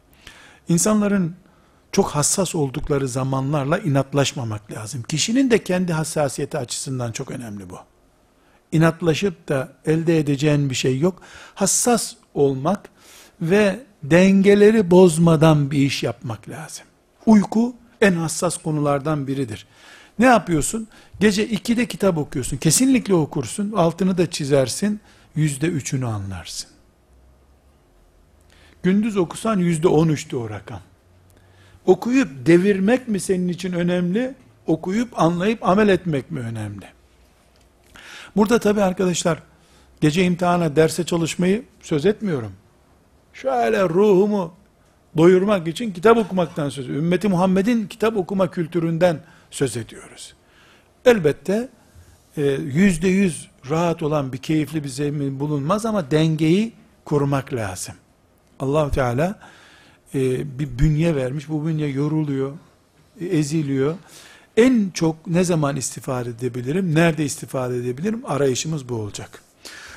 İnsanların çok hassas oldukları zamanlarla inatlaşmamak lazım. Kişinin de kendi hassasiyeti açısından çok önemli bu. İnatlaşıp da elde edeceğin bir şey yok. Hassas olmak ve dengeleri bozmadan bir iş yapmak lazım. Uyku en hassas konulardan biridir. Ne yapıyorsun? Gece 2'de kitap okuyorsun. Kesinlikle okursun. Altını da çizersin. Yüzde üçünü anlarsın. Gündüz okusan yüzde on üçtü o rakam. Okuyup devirmek mi senin için önemli? Okuyup anlayıp amel etmek mi önemli? Burada tabi arkadaşlar gece imtihana derse çalışmayı söz etmiyorum. Şöyle ruhumu doyurmak için kitap okumaktan söz ediyorum. Ümmeti Muhammed'in kitap okuma kültüründen söz ediyoruz. Elbette e, yüzde yüz rahat olan bir keyifli bir zemin bulunmaz ama dengeyi kurmak lazım. allah Teala e, bir bünye vermiş. Bu bünye yoruluyor, eziliyor. En çok ne zaman istifade edebilirim, nerede istifade edebilirim? Arayışımız bu olacak.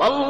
والله